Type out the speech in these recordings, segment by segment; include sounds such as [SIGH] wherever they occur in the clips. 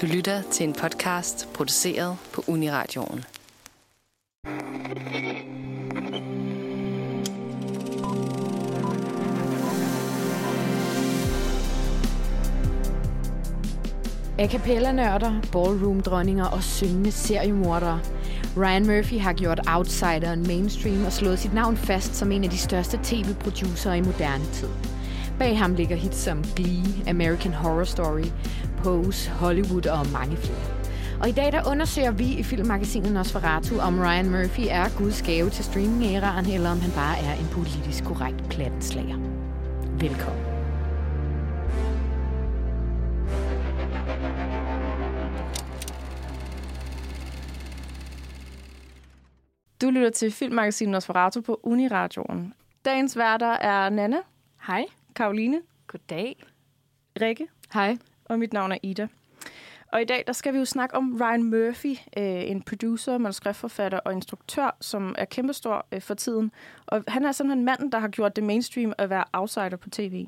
Du lytter til en podcast produceret på Uniradioen. A cappella-nørder, ballroom-dronninger og syngende seriemordere. Ryan Murphy har gjort Outsideren mainstream og slået sit navn fast som en af de største tv-producer i moderne tid. Bag ham ligger hits som Glee, American Horror Story, Pose, Hollywood og mange flere. Og i dag der undersøger vi i filmmagasinet Nosferatu, om Ryan Murphy er Guds gave til streaming-æraen, eller om han bare er en politisk korrekt plattenslager. Velkommen. Du lytter til filmmagasinet Nosferatu på Uniradioen. Dagens værter er Nana, Hej. Karoline, Goddag. Rikke Hej. og mit navn er Ida. Og i dag der skal vi jo snakke om Ryan Murphy, øh, en producer, manuskriptforfatter og instruktør, som er kæmpestor øh, for tiden. Og han er simpelthen manden, der har gjort det mainstream at være outsider på tv.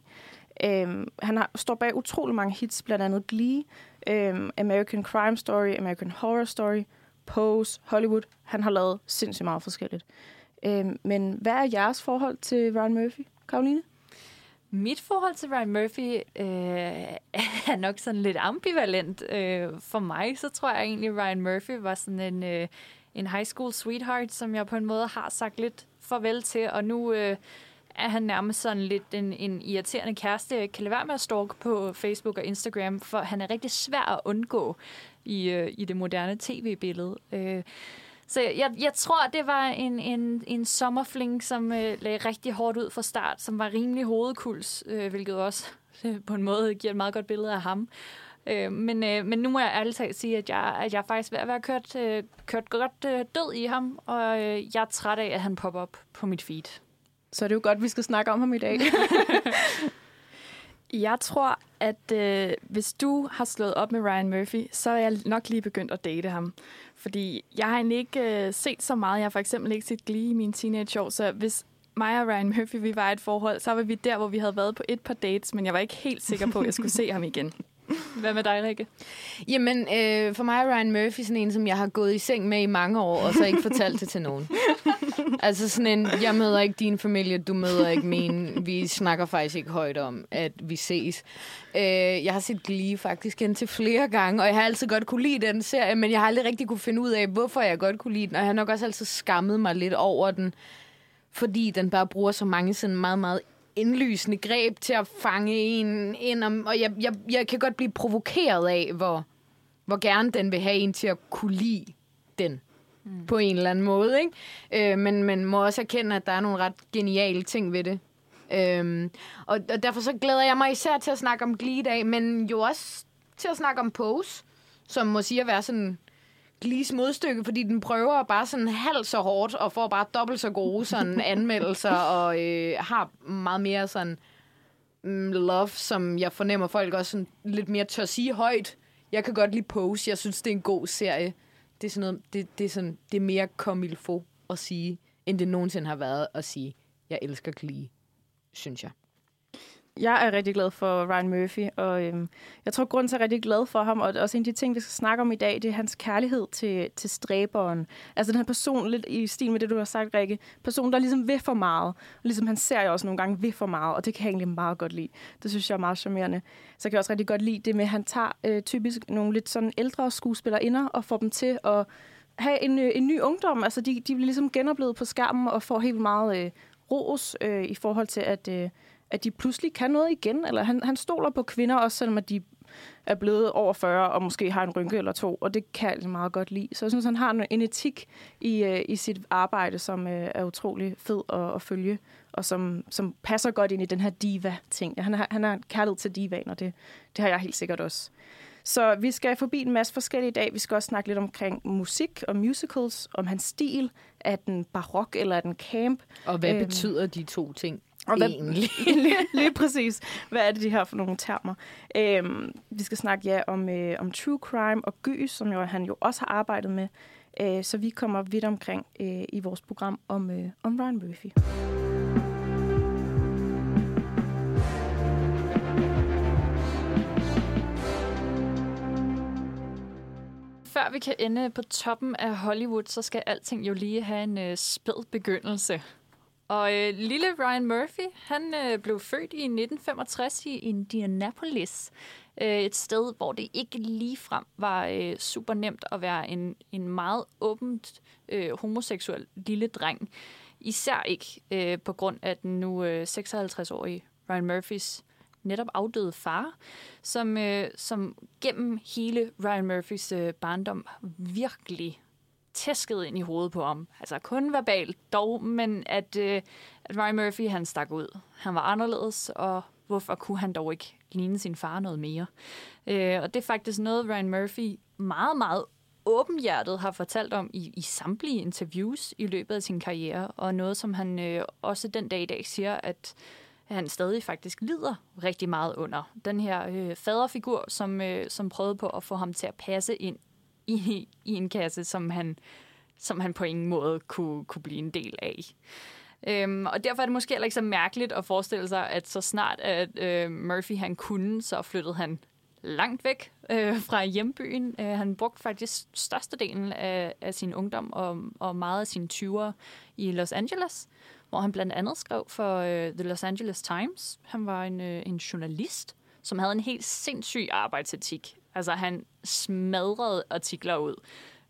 Øh, han har, står bag utrolig mange hits, blandt andet Glee, øh, American Crime Story, American Horror Story, Pose, Hollywood. Han har lavet sindssygt meget forskelligt. Øh, men hvad er jeres forhold til Ryan Murphy, Karoline? Mit forhold til Ryan Murphy øh, [LAUGHS] er nok sådan lidt ambivalent. Øh, for mig, så tror jeg egentlig, at Ryan Murphy var sådan en, øh, en high school sweetheart, som jeg på en måde har sagt lidt farvel til, og nu øh, er han nærmest sådan lidt en, en irriterende kæreste. Jeg kan lade være med at stalke på Facebook og Instagram, for han er rigtig svær at undgå i, øh, i det moderne tv-billede. Øh, så jeg, jeg tror, det var en, en, en sommerfling, som øh, lagde rigtig hårdt ud fra start, som var rimelig hovedkuls, øh, hvilket også øh, på en måde giver et meget godt billede af ham. Øh, men, øh, men nu må jeg ærligt talt sige, at jeg, at jeg er faktisk ved at være kørt, øh, kørt godt øh, død i ham, og øh, jeg er træt af, at han popper op på mit feed. Så er det jo godt, at vi skal snakke om ham i dag. [LAUGHS] Jeg tror, at øh, hvis du har slået op med Ryan Murphy, så er jeg nok lige begyndt at date ham. Fordi jeg har egentlig ikke øh, set så meget. Jeg har for eksempel ikke set Glee i mine teenageår, så hvis mig og Ryan Murphy vi var i et forhold, så var vi der, hvor vi havde været på et par dates, men jeg var ikke helt sikker på, at jeg skulle se ham igen. [LAUGHS] Hvad med dig, Rikke? Jamen, øh, for mig er Ryan Murphy sådan en, som jeg har gået i seng med i mange år, og så ikke fortalt det til nogen. [LAUGHS] altså sådan en, jeg møder ikke din familie, du møder ikke min. Vi snakker faktisk ikke højt om, at vi ses. Øh, jeg har set Glee faktisk indtil flere gange, og jeg har altid godt kunne lide den serie, men jeg har aldrig rigtig kunne finde ud af, hvorfor jeg godt kunne lide den, og jeg har nok også altid skammet mig lidt over den, fordi den bare bruger så mange sådan meget, meget indlysende greb til at fange en ind, om, og jeg, jeg, jeg kan godt blive provokeret af, hvor, hvor gerne den vil have en til at kunne lide den mm. på en eller anden måde. Ikke? Øh, men man må også erkende, at der er nogle ret geniale ting ved det. Øhm, og, og derfor så glæder jeg mig især til at snakke om Glee i dag, men jo også til at snakke om Pose, som må sige at være sådan Glees modstykke, fordi den prøver bare sådan halvt så hårdt og får bare dobbelt så gode sådan [LAUGHS] anmeldelser og øh, har meget mere sådan mm, love, som jeg fornemmer folk også sådan lidt mere tør sige højt. Jeg kan godt lide Pose. Jeg synes, det er en god serie. Det er, sådan noget, det, det er, sådan, det er mere komilfo at sige, end det nogensinde har været at sige, jeg elsker Glee, synes jeg. Jeg er rigtig glad for Ryan Murphy, og øhm, jeg tror, grund til, at jeg er rigtig glad for ham, og også en af de ting, vi skal snakke om i dag, det er hans kærlighed til, til stræberen. Altså den her person, lidt i stil med det, du har sagt, Rikke, person, der ligesom vil for meget. Og ligesom han ser jo også nogle gange vil for meget, og det kan jeg egentlig meget godt lide. Det synes jeg er meget charmerende. Så jeg også rigtig godt lide det med, at han tager øh, typisk nogle lidt sådan ældre skuespillere og får dem til at have en, øh, en ny ungdom. Altså de, de bliver ligesom genoplevet på skærmen og får helt meget øh, ros øh, i forhold til, at... Øh, at de pludselig kan noget igen. Eller han, han stoler på kvinder, også selvom at de er blevet over 40 og måske har en rynke eller to, og det kan jeg altså meget godt lide. Så jeg synes, han har en etik i, uh, i sit arbejde, som uh, er utrolig fed at, at følge, og som, som passer godt ind i den her diva-ting. Han har, han har kærlighed til divaen, og det, det har jeg helt sikkert også. Så vi skal forbi en masse forskellige i dag. Vi skal også snakke lidt omkring musik og musicals, om hans stil. Er den barok eller er den camp? Og hvad øhm, betyder de to ting? Og hvad, egentlig. [LAUGHS] lige, lige præcis. Hvad er det, de her for nogle termer? Øhm, vi skal snakke ja, om, øh, om true crime og gys, som jo, han jo også har arbejdet med. Øh, så vi kommer vidt omkring øh, i vores program om, øh, om Ryan Murphy. før vi kan ende på toppen af Hollywood, så skal alting jo lige have en øh, spæd begyndelse. Og øh, lille Ryan Murphy, han øh, blev født i 1965 i Indianapolis. Øh, et sted, hvor det ikke lige frem var øh, super nemt at være en, en meget åbent øh, homoseksuel lille dreng. Især ikke øh, på grund af den nu øh, 56-årige Ryan Murphys netop afdøde far, som, øh, som gennem hele Ryan Murphys øh, barndom virkelig tæsket ind i hovedet på ham. Altså kun verbalt dog, men at, øh, at Ryan Murphy han stak ud. Han var anderledes, og hvorfor kunne han dog ikke ligne sin far noget mere? Øh, og det er faktisk noget, Ryan Murphy meget, meget åbenhjertet har fortalt om i, i samtlige interviews i løbet af sin karriere, og noget, som han øh, også den dag i dag siger, at han stadig faktisk lider rigtig meget under. Den her øh, faderfigur, som, øh, som prøvede på at få ham til at passe ind i, i en kasse, som han, som han på ingen måde kunne, kunne blive en del af. Øhm, og derfor er det måske heller ikke så mærkeligt at forestille sig, at så snart at øh, Murphy han kunne, så flyttede han langt væk øh, fra hjembyen. Øh, han brugte faktisk størstedelen af, af sin ungdom og, og meget af sine 20'ere i Los Angeles, hvor han blandt andet skrev for øh, The Los Angeles Times. Han var en, øh, en journalist, som havde en helt sindssyg arbejdsetik. Altså, han smadrede artikler ud.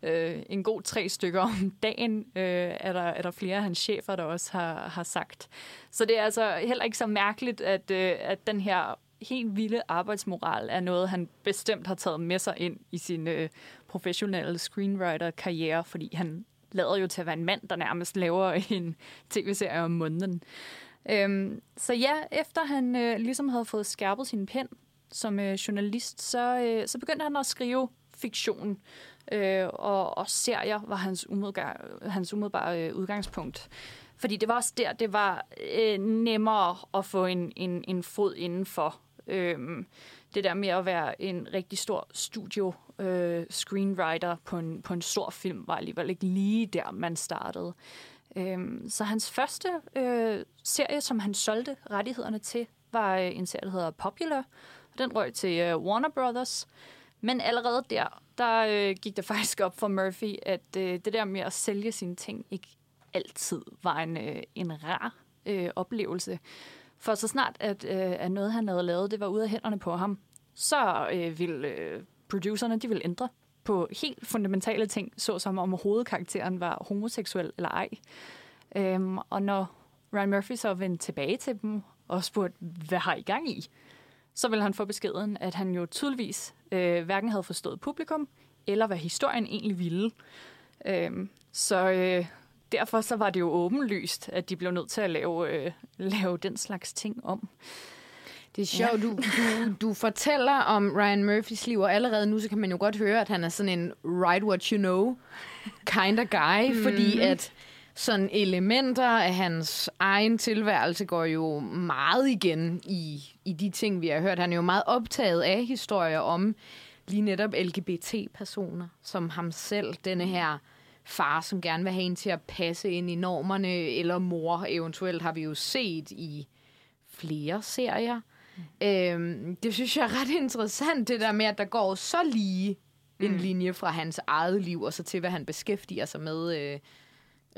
Øh, en god tre stykker om [LAUGHS] dagen øh, er, der, er der flere af hans chefer, der også har, har sagt. Så det er altså heller ikke så mærkeligt, at, øh, at den her helt vilde arbejdsmoral er noget, han bestemt har taget med sig ind i sin øh, professionelle screenwriter-karriere, fordi han lader jo til at være en mand, der nærmest laver en [LAUGHS] tv-serie om måneden. Øhm, så ja, efter han øh, ligesom havde fået skærpet sin pen som øh, journalist, så, øh, så begyndte han at skrive fiktion. Øh, og, og serier var hans, umiddelbare, hans umiddelbare øh, udgangspunkt. Fordi det var også der, det var øh, nemmere at få en, en, en fod indenfor. Øh, det der med at være en rigtig stor studio øh, screenwriter på en, på en stor film, var alligevel ikke lige der, man startede. Øhm, så hans første øh, serie, som han solgte rettighederne til, var øh, en serie, der hedder Popular. Og Den røg til øh, Warner Brothers. Men allerede der, der øh, gik det [LAUGHS] faktisk op for Murphy, at øh, det der med at sælge sine ting ikke altid var en, øh, en rar øh, oplevelse. For så snart, at, øh, at noget, han havde lavet, det var ude af hænderne på ham, så øh, ville øh, producerne de ville ændre på helt fundamentale ting, såsom om hovedkarakteren var homoseksuel eller ej. Øhm, og når Ryan Murphy så vendte tilbage til dem og spurgte, hvad har I gang i? Så ville han få beskeden, at han jo tydeligvis øh, hverken havde forstået publikum, eller hvad historien egentlig ville. Øhm, så øh, derfor så var det jo åbenlyst, at de blev nødt til at lave, øh, lave den slags ting om. Det er sjovt, ja. du, du, du fortæller om Ryan Murphys liv, og allerede nu så kan man jo godt høre, at han er sådan en write what you know kind of guy, mm. fordi at sådan elementer af hans egen tilværelse går jo meget igen i, i de ting, vi har hørt. Han er jo meget optaget af historier om lige netop LGBT-personer, som ham selv, denne her far, som gerne vil have en til at passe ind i normerne, eller mor eventuelt, har vi jo set i flere serier. Øhm, det synes jeg er ret interessant, det der med, at der går så lige en mm. linje fra hans eget liv, og så til, hvad han beskæftiger sig med øh,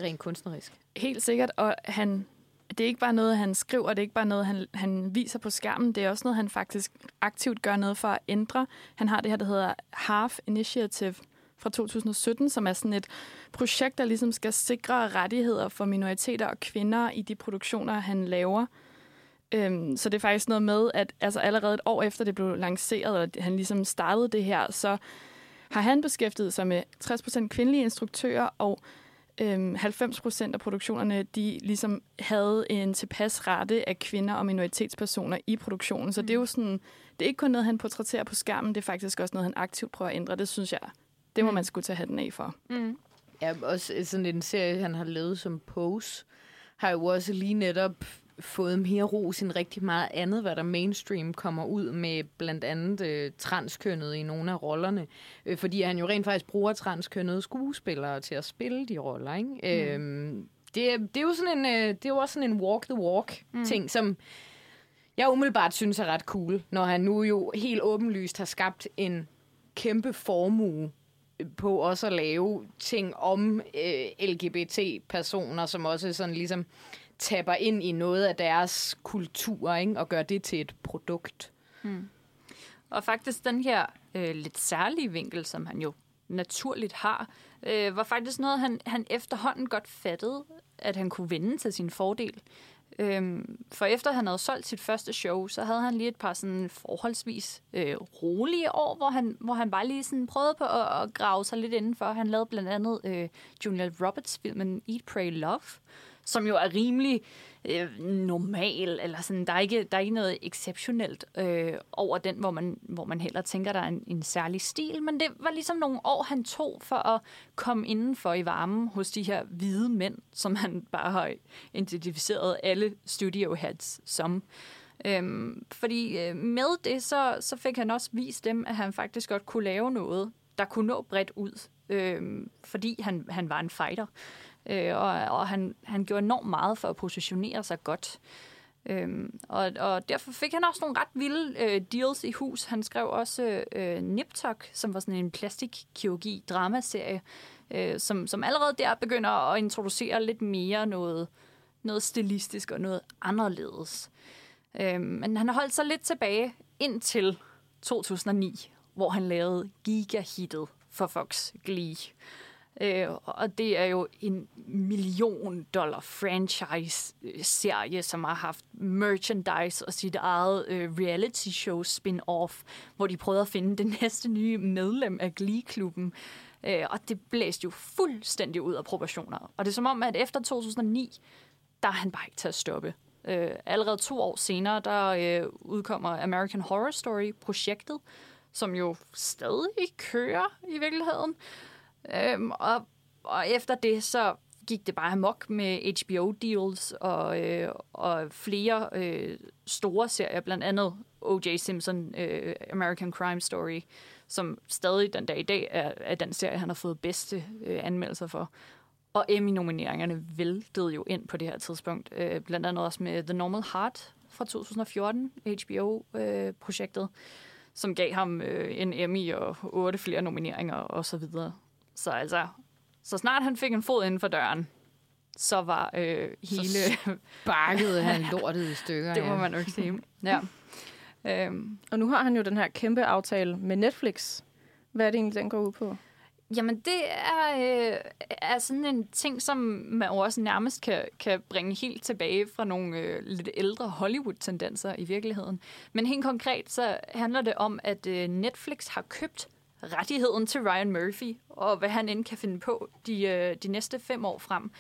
rent kunstnerisk. Helt sikkert, og han, det er ikke bare noget, han skriver, det er ikke bare noget, han, han viser på skærmen, det er også noget, han faktisk aktivt gør noget for at ændre. Han har det her, der hedder Half Initiative fra 2017, som er sådan et projekt, der ligesom skal sikre rettigheder for minoriteter og kvinder i de produktioner, han laver. Øhm, så det er faktisk noget med, at altså allerede et år efter det blev lanceret, og han ligesom startede det her, så har han beskæftiget sig med 60% kvindelige instruktører, og øhm, 90% af produktionerne, de ligesom havde en tilpas rette af kvinder og minoritetspersoner i produktionen. Så mm. det er jo sådan, det er ikke kun noget, han portrætterer på skærmen, det er faktisk også noget, han aktivt prøver at ændre. Det synes jeg, det må mm. man skulle tage hatten af for. Mm. Ja, også sådan en serie, han har lavet som Pose, har jo også lige netop fået mere ros end rigtig meget andet, hvad der mainstream kommer ud med blandt andet øh, transkønnet i nogle af rollerne. Øh, fordi han jo rent faktisk bruger transkønnede skuespillere til at spille de roller. Ikke? Mm. Øh, det, det, er jo sådan en, øh, det er jo også sådan en walk the walk mm. ting, som jeg umiddelbart synes er ret cool, når han nu jo helt åbenlyst har skabt en kæmpe formue på også at lave ting om øh, LGBT-personer, som også sådan ligesom tapper ind i noget af deres kultur, ikke? og gør det til et produkt. Hmm. Og faktisk den her øh, lidt særlige vinkel, som han jo naturligt har, øh, var faktisk noget, han, han efterhånden godt fattede, at han kunne vende til sin fordel. Øhm, for efter han havde solgt sit første show, så havde han lige et par sådan forholdsvis øh, rolige år, hvor han, hvor han bare lige sådan prøvede på at, at grave sig lidt indenfor. Han lavede blandt andet øh, Julia Roberts filmen Eat, Pray, Love, som jo er rimelig øh, normal, eller sådan, der er ikke, der er ikke noget exceptionelt øh, over den, hvor man, hvor man heller tænker, der er en, en særlig stil, men det var ligesom nogle år, han tog for at komme indenfor i varmen hos de her hvide mænd, som han bare har identificeret alle studio heads som. Øhm, fordi øh, med det, så, så fik han også vist dem, at han faktisk godt kunne lave noget, der kunne nå bredt ud, øhm, fordi han, han var en fighter. Øh, Øh, og og han, han gjorde enormt meget for at positionere sig godt. Øhm, og, og derfor fik han også nogle ret vilde øh, deals i hus. Han skrev også øh, Niptok, som var sådan en plastikkirurgi dramaserie, øh, som, som allerede der begynder at introducere lidt mere noget, noget stilistisk og noget anderledes. Øh, men han holdt sig lidt tilbage indtil 2009, hvor han lavede gigahittet for Fox Glee. Øh, og det er jo en million dollar franchise-serie, som har haft merchandise og sit eget øh, reality show spin-off, hvor de prøvede at finde det [LAUGHS] næste nye medlem af Glee-klubben. Øh, og det blæste jo fuldstændig ud af proportioner. Og det er som om, at efter 2009, der er han bare ikke til at stoppe. Øh, allerede to år senere, der øh, udkommer American Horror Story-projektet, som jo stadig kører i virkeligheden. Øhm, og, og efter det, så gik det bare amok med HBO-deals og, øh, og flere øh, store serier, blandt andet O.J. Simpson, øh, American Crime Story, som stadig den dag i dag er, er den serie, han har fået bedste øh, anmeldelser for. Og Emmy-nomineringerne væltede jo ind på det her tidspunkt, øh, blandt andet også med The Normal Heart fra 2014, HBO-projektet, øh, som gav ham øh, en Emmy og otte flere nomineringer osv. Så altså, så snart han fik en fod inden for døren, så var øh, hele... Så bakkede han [LAUGHS] lortet i stykker. det må ja. man jo ikke sige. [LAUGHS] Ja. øhm. Og nu har han jo den her kæmpe aftale med Netflix. Hvad er det egentlig, den går ud på? Jamen, det er, øh, er sådan en ting, som man også nærmest kan, kan bringe helt tilbage fra nogle øh, lidt ældre Hollywood-tendenser i virkeligheden. Men helt konkret, så handler det om, at øh, Netflix har købt rettigheden til Ryan Murphy, og hvad han end kan finde på de, øh, de næste fem år frem.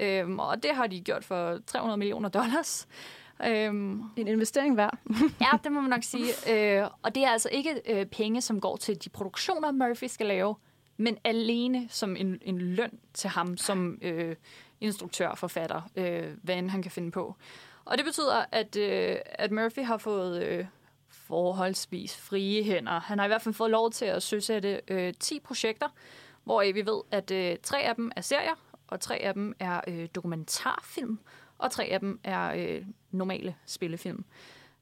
Øhm, og det har de gjort for 300 millioner dollars. Øhm, en investering værd. [LAUGHS] ja, det må man nok sige. Øh, og det er altså ikke øh, penge, som går til de produktioner, Murphy skal lave, men alene som en, en løn til ham som øh, instruktør, forfatter, øh, hvad end han kan finde på. Og det betyder, at, øh, at Murphy har fået øh, forholdsvis frie hænder. Han har i hvert fald fået lov til at søsætte øh, 10 projekter, hvor vi ved, at øh, tre af dem er serier, og tre af dem er øh, dokumentarfilm, og tre af dem er øh, normale spillefilm.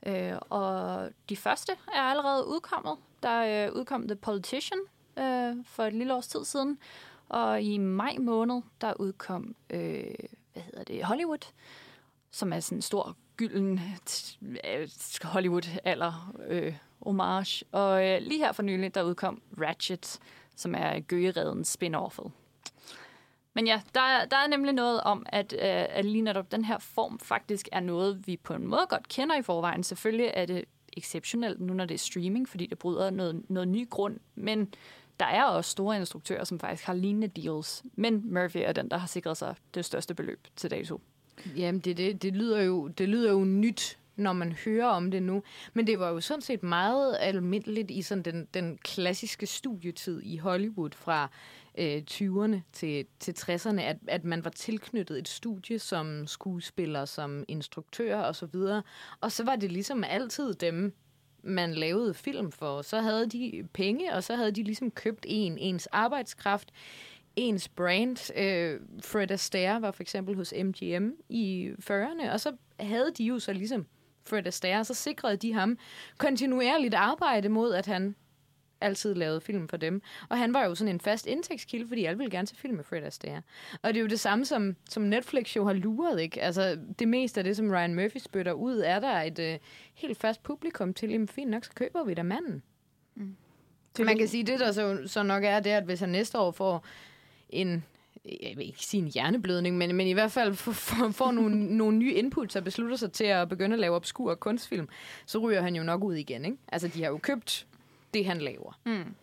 Øh, og de første er allerede udkommet. Der øh, udkom The Politician øh, for et lille års tid siden, og i maj måned, der udkom, øh, hvad hedder det, Hollywood, som er sådan en stor gylden øh, Hollywood-alder øh, homage. Og øh, lige her for nylig, der udkom Ratchet, som er gøgeredens spin-offet. Men ja, der, der er nemlig noget om, at, øh, at lige netop den her form faktisk er noget, vi på en måde godt kender i forvejen. Selvfølgelig er det exceptionelt nu, når det er streaming, fordi det bryder noget, noget ny grund. Men der er også store instruktører, som faktisk har lignende deals. Men Murphy er den, der har sikret sig det største beløb til dato. Jamen, det, det, det, lyder jo, det lyder jo nyt, når man hører om det nu. Men det var jo sådan set meget almindeligt i sådan den, den klassiske studietid i Hollywood fra øh, 20'erne til, til 60'erne, at, at man var tilknyttet et studie som skuespiller, som instruktør og så videre. Og så var det ligesom altid dem, man lavede film for. Så havde de penge, og så havde de ligesom købt en, ens arbejdskraft ens brand. Øh, Fred Astaire var for eksempel hos MGM i 40'erne, og så havde de jo så ligesom Fred Astaire, så sikrede de ham kontinuerligt arbejde mod, at han altid lavet film for dem. Og han var jo sådan en fast indtægtskilde, fordi alle ville gerne se film med Fred Astaire. Og det er jo det samme, som, som Netflix jo har luret, ikke? Altså, det meste af det, som Ryan Murphy spytter ud, er der et øh, helt fast publikum til, jamen fint nok, så køber vi da manden. Mm. Man kan sige, det der så, så nok er, det er, at hvis han næste år får en jeg vil ikke sige en hjerneblødning, men, men i hvert fald får, får, nogle, nogle nye inputs og beslutter sig til at begynde at lave obskur kunstfilm, så ryger han jo nok ud igen. Ikke? Altså, de har jo købt det, han laver. Mm.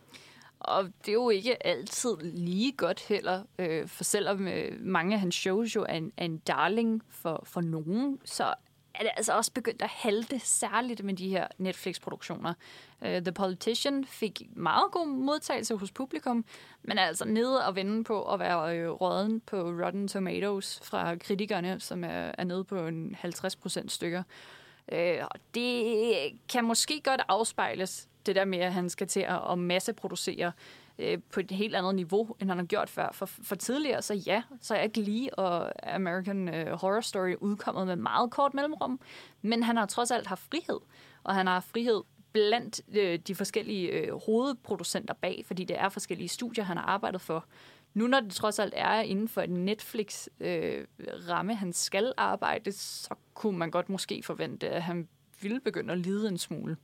Og det er jo ikke altid lige godt heller, øh, for selvom øh, mange af hans shows jo er en, er en darling for, for nogen, så er det altså også begyndt at halte særligt med de her Netflix-produktioner. Uh, The Politician fik meget god modtagelse hos publikum, men er altså nede og vende på at være øh, råden på Rotten Tomatoes fra kritikerne, som er, er nede på en 50 procent stykker. Uh, og det kan måske godt afspejles, det der med, at han skal til at, at masseproducere øh, på et helt andet niveau, end han har gjort før. For, for tidligere, så ja, så er Glee og American øh, Horror Story udkommet med meget kort mellemrum, men han har trods alt haft frihed, og han har haft frihed blandt øh, de forskellige øh, hovedproducenter bag, fordi det er forskellige studier, han har arbejdet for. Nu når det trods alt er inden for en Netflix-ramme, øh, han skal arbejde, så kunne man godt måske forvente, at han ville begynde at lide en smule.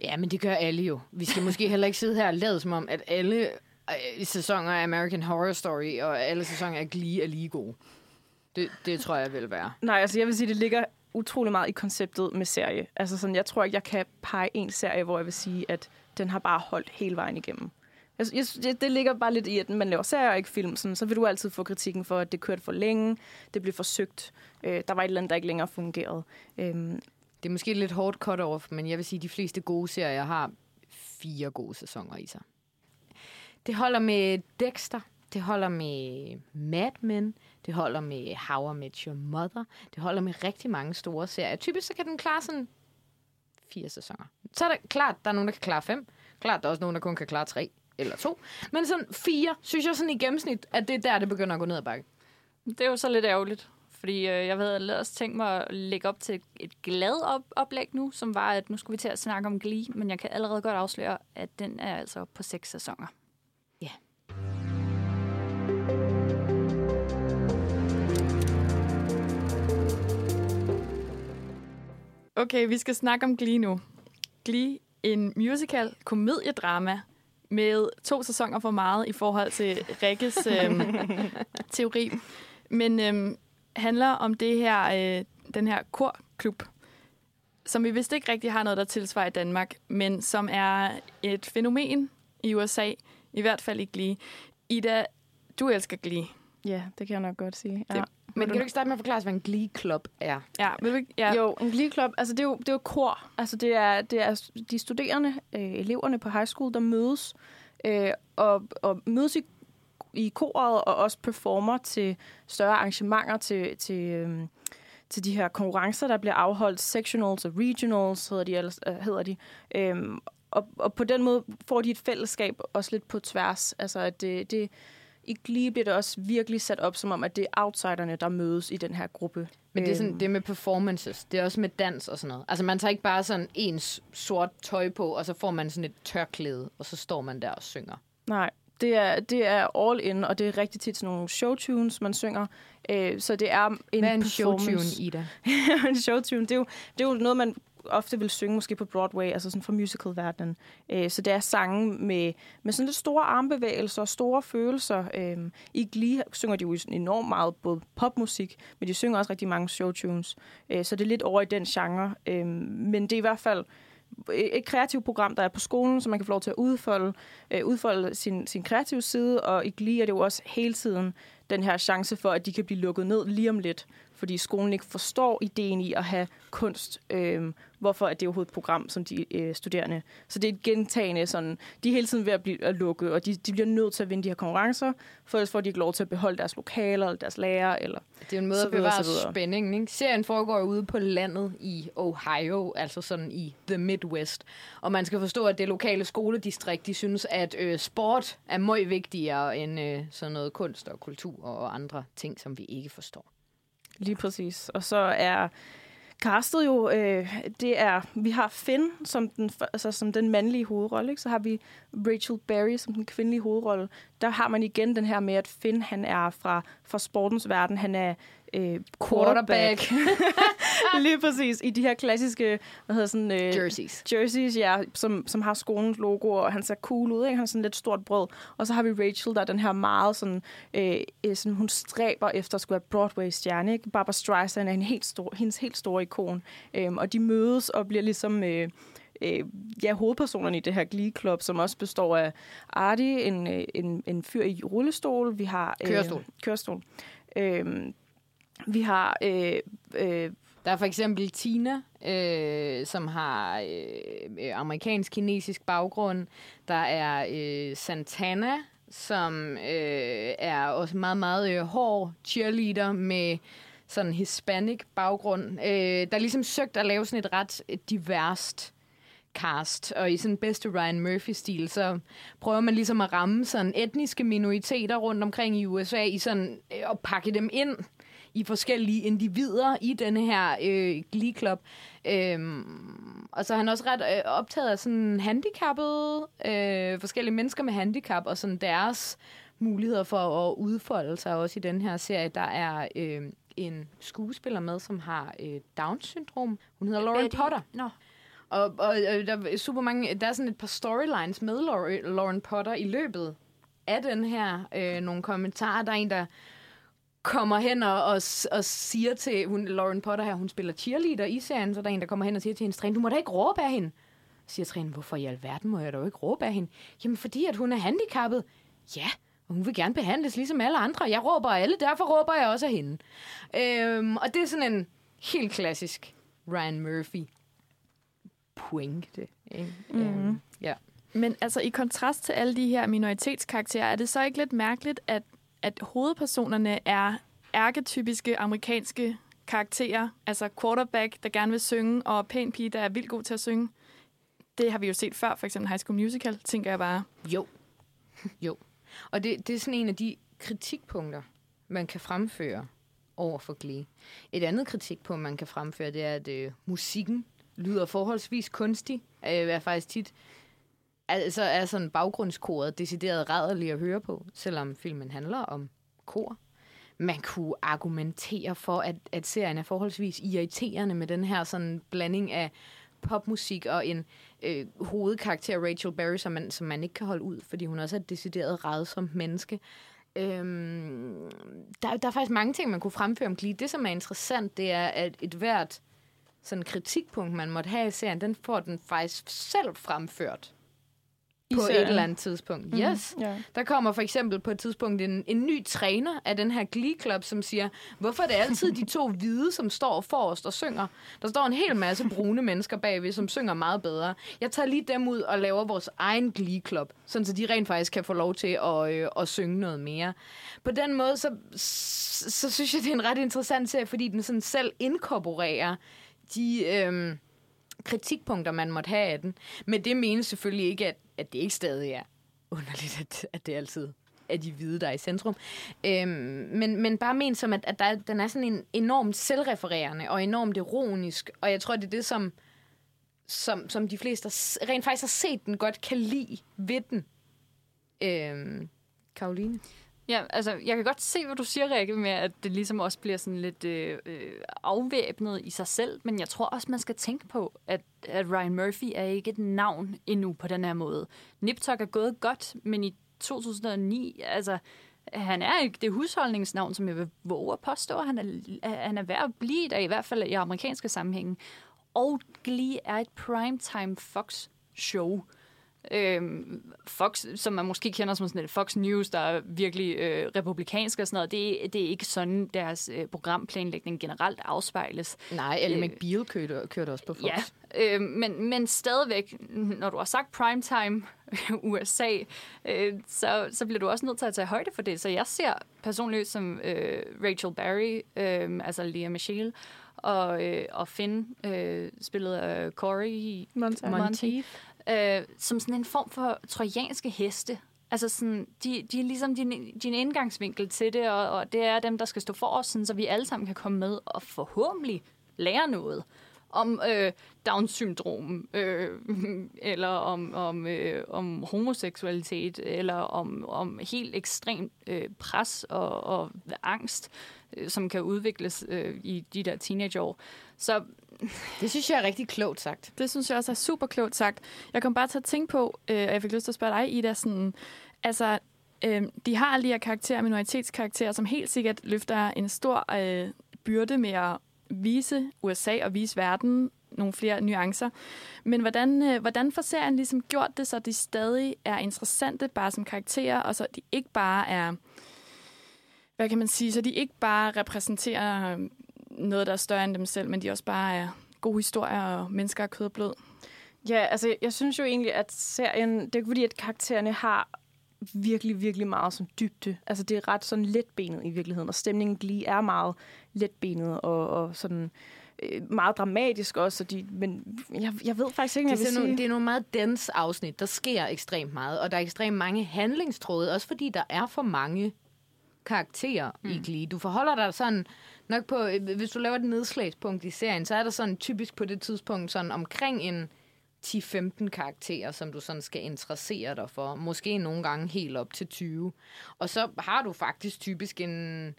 Ja, men det gør alle jo. Vi skal måske heller ikke sidde her og lade som om, at alle øh, sæsoner af American Horror Story og alle sæsoner af Glee er lige gode. Det, det tror jeg vil være. Nej, altså jeg vil sige, det ligger utrolig meget i konceptet med serie. Altså sådan, jeg tror ikke, jeg kan pege en serie, hvor jeg vil sige, at den har bare holdt hele vejen igennem. Altså, jeg, jeg, det ligger bare lidt i, at man laver serier og ikke film, sådan, så vil du altid få kritikken for, at det kørte for længe, det blev forsøgt, øh, der var et eller andet, der ikke længere fungerede. Øhm, det er måske lidt hårdt cut-off, men jeg vil sige, at de fleste gode serier har fire gode sæsoner i sig. Det holder med Dexter, det holder med Mad Men, det holder med How I Met Your Mother, det holder med rigtig mange store serier. Typisk så kan den klare sådan fire sæsoner. Så er der klart, der er nogen, der kan klare fem. Klart, der er også nogen, der kun kan klare tre eller to. Men sådan fire, synes jeg sådan i gennemsnit, at det er der, det begynder at gå ned ad bakke. Det er jo så lidt ærgerligt fordi øh, jeg havde også tænkt mig at lægge op til et glad op- oplæg nu, som var, at nu skulle vi til at snakke om Glee, men jeg kan allerede godt afsløre, at den er altså på seks sæsoner. Ja. Okay, vi skal snakke om Glee nu. Glee, en musical komediedrama med to sæsoner for meget i forhold til Rikkes øhm, [LAUGHS] teori. Men øhm, handler om det her, øh, den her korklub, som vi vist ikke rigtig har noget, der tilsvarer i Danmark, men som er et fænomen i USA, i hvert fald i Glee. Ida, du elsker Glee. Ja, det kan jeg nok godt sige. Ja. Det, men kan du ikke starte med at forklare, hvad en Glee Club er? Ja, vil du, ja. Jo, en Glee Club, altså det er jo, det er jo kor. Altså det er, det er de studerende, øh, eleverne på high school, der mødes øh, og, og mødes i i koret og også performer til større arrangementer, til, til, øhm, til de her konkurrencer, der bliver afholdt, sectionals og regionals hedder de. Eller, øh, hedder de. Øhm, og, og på den måde får de et fællesskab også lidt på tværs. Altså, at det, det, i Glee bliver det også virkelig sat op som om, at det er outsiderne, der mødes i den her gruppe. Men det er, sådan, øhm. det er med performances. Det er også med dans og sådan noget. Altså man tager ikke bare sådan en sort tøj på, og så får man sådan et tørklæde, og så står man der og synger. Nej, det er, det er all in, og det er rigtig tit sådan nogle showtunes, man synger. Øh, så det er en Hvad er en showtune, Ida? [LAUGHS] en showtune, det er, jo, det er jo noget, man ofte vil synge måske på Broadway, altså sådan fra musical-verdenen. Øh, så det er sange med, med sådan lidt store armbevægelser og store følelser. Øh, I Glee synger de jo enormt meget både popmusik, men de synger også rigtig mange showtunes. Øh, så det er lidt over i den genre. Øh, men det er i hvert fald et kreativt program, der er på skolen, så man kan få lov til at udfolde, øh, udfolde sin, sin kreative side, og i Glee er det jo også hele tiden den her chance for, at de kan blive lukket ned lige om lidt, fordi skolen ikke forstår ideen i at have kunst. Øh, hvorfor er det overhovedet et program, som de øh, studerende... Så det er et gentagende sådan... De er hele tiden ved at, blive, at lukke, og de, de bliver nødt til at vinde de her konkurrencer, for ellers får de ikke lov til at beholde deres lokaler, eller deres lærer, eller... Det er en måde at bevare spændingen, ikke? Serien foregår ude på landet i Ohio, altså sådan i The Midwest. Og man skal forstå, at det lokale skoledistrikt, de synes, at øh, sport er meget vigtigere end øh, sådan noget kunst og kultur og andre ting, som vi ikke forstår. Lige præcis. Og så er castet jo, øh, det er, vi har Finn som den, altså, som den mandlige hovedrolle, ikke? så har vi Rachel Berry som den kvindelige hovedrolle. Der har man igen den her med, at Finn han er fra, fra sportens verden, han er øh, quarterback. [LAUGHS] Lige præcis, i de her klassiske, hvad hedder sådan... Øh, Jerseys. Jerseys, ja, som, som har skolens logo, og han ser cool ud, ikke? Han har sådan lidt stort brød. Og så har vi Rachel, der er den her meget sådan, øh, øh sådan hun stræber efter at skulle være Broadway-stjerne, ikke? Barbara Streisand er en helt stor, hendes helt store ikon. Øhm, og de mødes og bliver ligesom... Øh, øh, ja, hovedpersonerne i det her Glee Club, som også består af Artie, en, øh, en, en fyr i rullestol. Vi har... Øh, kørestol. Kørestol. Øh, vi har... Øh, øh, der er for eksempel Tina, øh, som har øh, øh, amerikansk-kinesisk baggrund. Der er øh, Santana, som øh, er også meget, meget øh, hård cheerleader med sådan hispanic baggrund. Øh, der er ligesom søgt at lave sådan et ret øh, diverst cast, og i sådan bedste Ryan Murphy-stil, så prøver man ligesom at ramme sådan etniske minoriteter rundt omkring i USA, i sådan øh, og pakke dem ind i forskellige individer i denne her øh, Glee Club. Øhm, og så er han også ret øh, optaget af sådan handicappede, øh, forskellige mennesker med handicap, og sådan deres muligheder for at udfolde sig også i den her serie. Der er øh, en skuespiller med, som har øh, Down-syndrom. Hun hedder Lauren Potter. Nå. No. Og, og, og der er super mange, der er sådan et par storylines med Lauren Potter i løbet af den her. Øh, nogle kommentarer. Der er en, der kommer hen og, og, og siger til hun, Lauren Potter her, hun spiller cheerleader i serien, så der er en, der kommer hen og siger til hendes træner, du må da ikke råbe af hende. Så siger træneren, hvorfor i alverden må jeg da ikke råbe af hende? Jamen, fordi at hun er handicappet. Ja, og hun vil gerne behandles ligesom alle andre. Jeg råber af alle, derfor råber jeg også af hende. Øhm, og det er sådan en helt klassisk Ryan Murphy pointe. Ikke? Mm-hmm. Øhm, ja. Men altså i kontrast til alle de her minoritetskarakterer, er det så ikke lidt mærkeligt, at at hovedpersonerne er arketypiske amerikanske karakterer, altså quarterback, der gerne vil synge, og pæn pige, der er vildt god til at synge. Det har vi jo set før, for eksempel High School Musical, tænker jeg bare. Jo. [LAUGHS] Jo. Og det, det er sådan en af de kritikpunkter, man kan fremføre over for Glee. Et andet kritikpunkt, man kan fremføre, det er, at øh, musikken lyder forholdsvis kunstig. Øh, er faktisk tit altså er sådan baggrundskoret decideret rædderlig at høre på, selvom filmen handler om kor. Man kunne argumentere for, at, at serien er forholdsvis irriterende med den her sådan blanding af popmusik og en øh, hovedkarakter, Rachel Berry, som man, som man ikke kan holde ud, fordi hun også er et decideret rædsomt menneske. Øhm, der, der er faktisk mange ting, man kunne fremføre om Glee. Det, som er interessant, det er, at et hvert sådan kritikpunkt, man måtte have i serien, den får den faktisk selv fremført på et eller andet tidspunkt. Mm. Yes. Yeah. Der kommer for eksempel på et tidspunkt en, en ny træner af den her Glee Club, som siger, hvorfor er det altid de to [LAUGHS] hvide, som står forrest og synger? Der står en hel masse brune mennesker bagved, som synger meget bedre. Jeg tager lige dem ud og laver vores egen Glee Club, sådan så de rent faktisk kan få lov til at, øh, at synge noget mere. På den måde, så, så, så synes jeg, det er en ret interessant serie, fordi den sådan selv inkorporerer de... Øh, kritikpunkter, man måtte have af den. Men det menes selvfølgelig ikke, at, at det ikke stadig er underligt, at, at det altid er de hvide, der er i centrum. Øhm, men, men bare men som, at, at der, den er sådan en enormt selvrefererende og enormt ironisk, og jeg tror, det er det, som, som, som de fleste rent faktisk har set den godt kan lide ved den. Øhm, Karoline? Ja, altså, jeg kan godt se, hvad du siger, Rikke, med, at det ligesom også bliver sådan lidt øh, øh, afvæbnet i sig selv, men jeg tror også, man skal tænke på, at, at Ryan Murphy er ikke et navn endnu på den her måde. Niptok er gået godt, men i 2009, altså, han er ikke det husholdningsnavn, som jeg vil våge at påstå. Han er, han er værd at blive der, i hvert fald i amerikanske sammenhænge. Og Glee er et primetime Fox show. Øhm, Fox, som man måske kender som sådan et Fox News, der er virkelig øh, republikansk og sådan noget, det, det er ikke sådan, deres øh, programplanlægning generelt afspejles. Nej, Ellie øh, McBeal kørte, kørte også på Fox. Ja, øh, men, men stadigvæk, når du har sagt primetime [LAUGHS] USA, øh, så, så bliver du også nødt til at tage højde for det. Så jeg ser personligt som øh, Rachel Berry, øh, altså Lea Michelle, og, øh, og Finn, øh, spillet af Corey Monteith. Monteith øh, som sådan en form for trojanske heste. Altså sådan, de, de er ligesom din, din indgangsvinkel til det, og, og det er dem, der skal stå for os, sådan, så vi alle sammen kan komme med og forhåbentlig lære noget om øh, Down-syndrom, øh, [LAUGHS] eller om, om, øh, om homoseksualitet, eller om, om helt ekstremt øh, pres og, og angst, øh, som kan udvikles øh, i de der teenageår. Så [LAUGHS] Det synes jeg er rigtig klogt sagt. det synes jeg også er super klogt sagt. Jeg kom bare til at tænke på, øh, og jeg fik lyst til at spørge dig, Ida, sådan, altså, øh, de har alle de her karakterer, minoritetskarakterer, som helt sikkert løfter en stor øh, byrde med at vise USA og vise verden nogle flere nuancer. Men hvordan, øh, hvordan får serien ligesom gjort det, så de stadig er interessante bare som karakterer, og så de ikke bare er, hvad kan man sige, så de ikke bare repræsenterer øh, noget, der er større end dem selv, men de også bare er gode historier og mennesker af kød og blod. Ja, altså jeg synes jo egentlig, at serien, det er ikke fordi, at karaktererne har virkelig, virkelig meget sådan dybde. Altså det er ret sådan letbenet i virkeligheden, og stemningen lige er meget letbenet og, og sådan øh, meget dramatisk også. Og de, men jeg, jeg ved faktisk ikke, hvad Det jeg er, vil nogle, sige. det er nogle meget dense afsnit. Der sker ekstremt meget, og der er ekstremt mange handlingstråde, også fordi der er for mange karakterer mm. i Glee. Du forholder dig sådan nok på, øh, hvis du laver et nedslagspunkt i serien, så er der sådan typisk på det tidspunkt sådan omkring en 10-15 karakterer, som du sådan skal interessere dig for. Måske nogle gange helt op til 20. Og så har du faktisk typisk en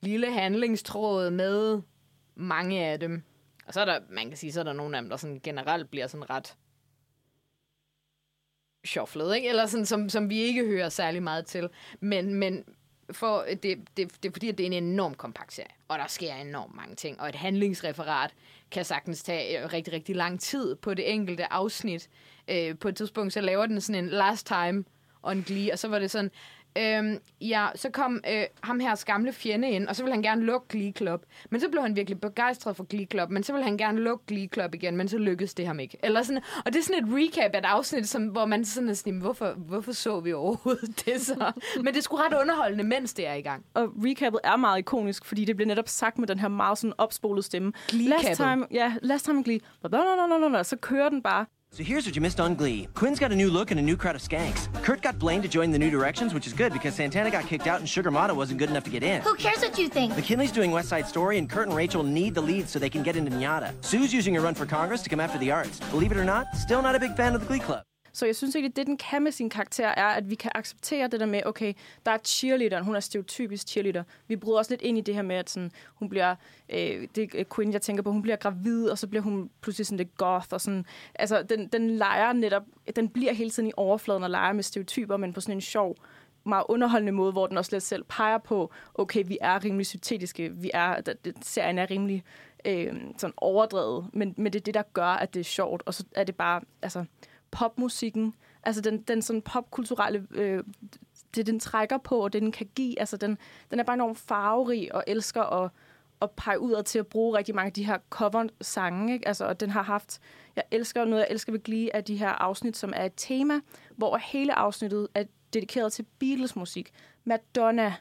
lille handlingstråd med mange af dem. Og så er der, man kan sige, så er der nogle af dem, der sådan generelt bliver sådan ret shufflet, ikke? Eller sådan, som, som vi ikke hører særlig meget til. Men, men for, øh, det, det, det er fordi, at det er en enorm kompakt serie, og der sker enormt mange ting. Og et handlingsreferat kan sagtens tage øh, rigtig, rigtig lang tid på det enkelte afsnit. Øh, på et tidspunkt, så laver den sådan en last time on Glee, og så var det sådan, Øhm, ja, så kom øh, ham her gamle fjende ind, og så ville han gerne lukke Glee Club. Men så blev han virkelig begejstret for Glee Club, men så ville han gerne lukke Glee Club igen, men så lykkedes det ham ikke. Eller sådan, og det er sådan et recap af et afsnit, som, hvor man sådan er sådan, hvorfor, hvorfor så vi overhovedet [LAUGHS] det så? Men det sgu ret underholdende, mens det er i gang. Og recappet er meget ikonisk, fordi det bliver netop sagt med den her meget sådan opspolede stemme. Glee-cappet. Last time, ja, last time Glee. Så kører den bare. So here's what you missed on Glee. Quinn's got a new look and a new crowd of skanks. Kurt got blamed to join the New Directions, which is good because Santana got kicked out and Sugar Mata wasn't good enough to get in. Who cares what you think? McKinley's doing West Side Story, and Kurt and Rachel need the leads so they can get into Nyada. Sue's using her run for Congress to come after the arts. Believe it or not, still not a big fan of the Glee Club. Så jeg synes egentlig, det den kan med sin karakter, er, at vi kan acceptere det der med, okay, der er cheerleaderen, hun er stereotypisk cheerleader. Vi bryder også lidt ind i det her med, at sådan, hun bliver, øh, det øh, er Quinn, jeg tænker på, hun bliver gravid, og så bliver hun pludselig sådan lidt goth, og sådan, altså, den, den leger netop, den bliver hele tiden i overfladen og leger med stereotyper, men på sådan en sjov, meget underholdende måde, hvor den også lidt selv peger på, okay, vi er rimelig syntetiske, vi er, serien er rimelig øh, sådan overdrevet, men, men det er det, der gør, at det er sjovt, og så er det bare, altså, popmusikken, altså den, den sådan popkulturelle, øh, det den trækker på, og det den kan give, altså den, den er bare enormt farverig, og elsker at, at pege ud til at bruge rigtig mange af de her cover-sange, ikke? Altså, og den har haft, jeg elsker noget, jeg elsker ved Glee, af de her afsnit, som er et tema, hvor hele afsnittet er dedikeret til Beatles-musik. Madonna,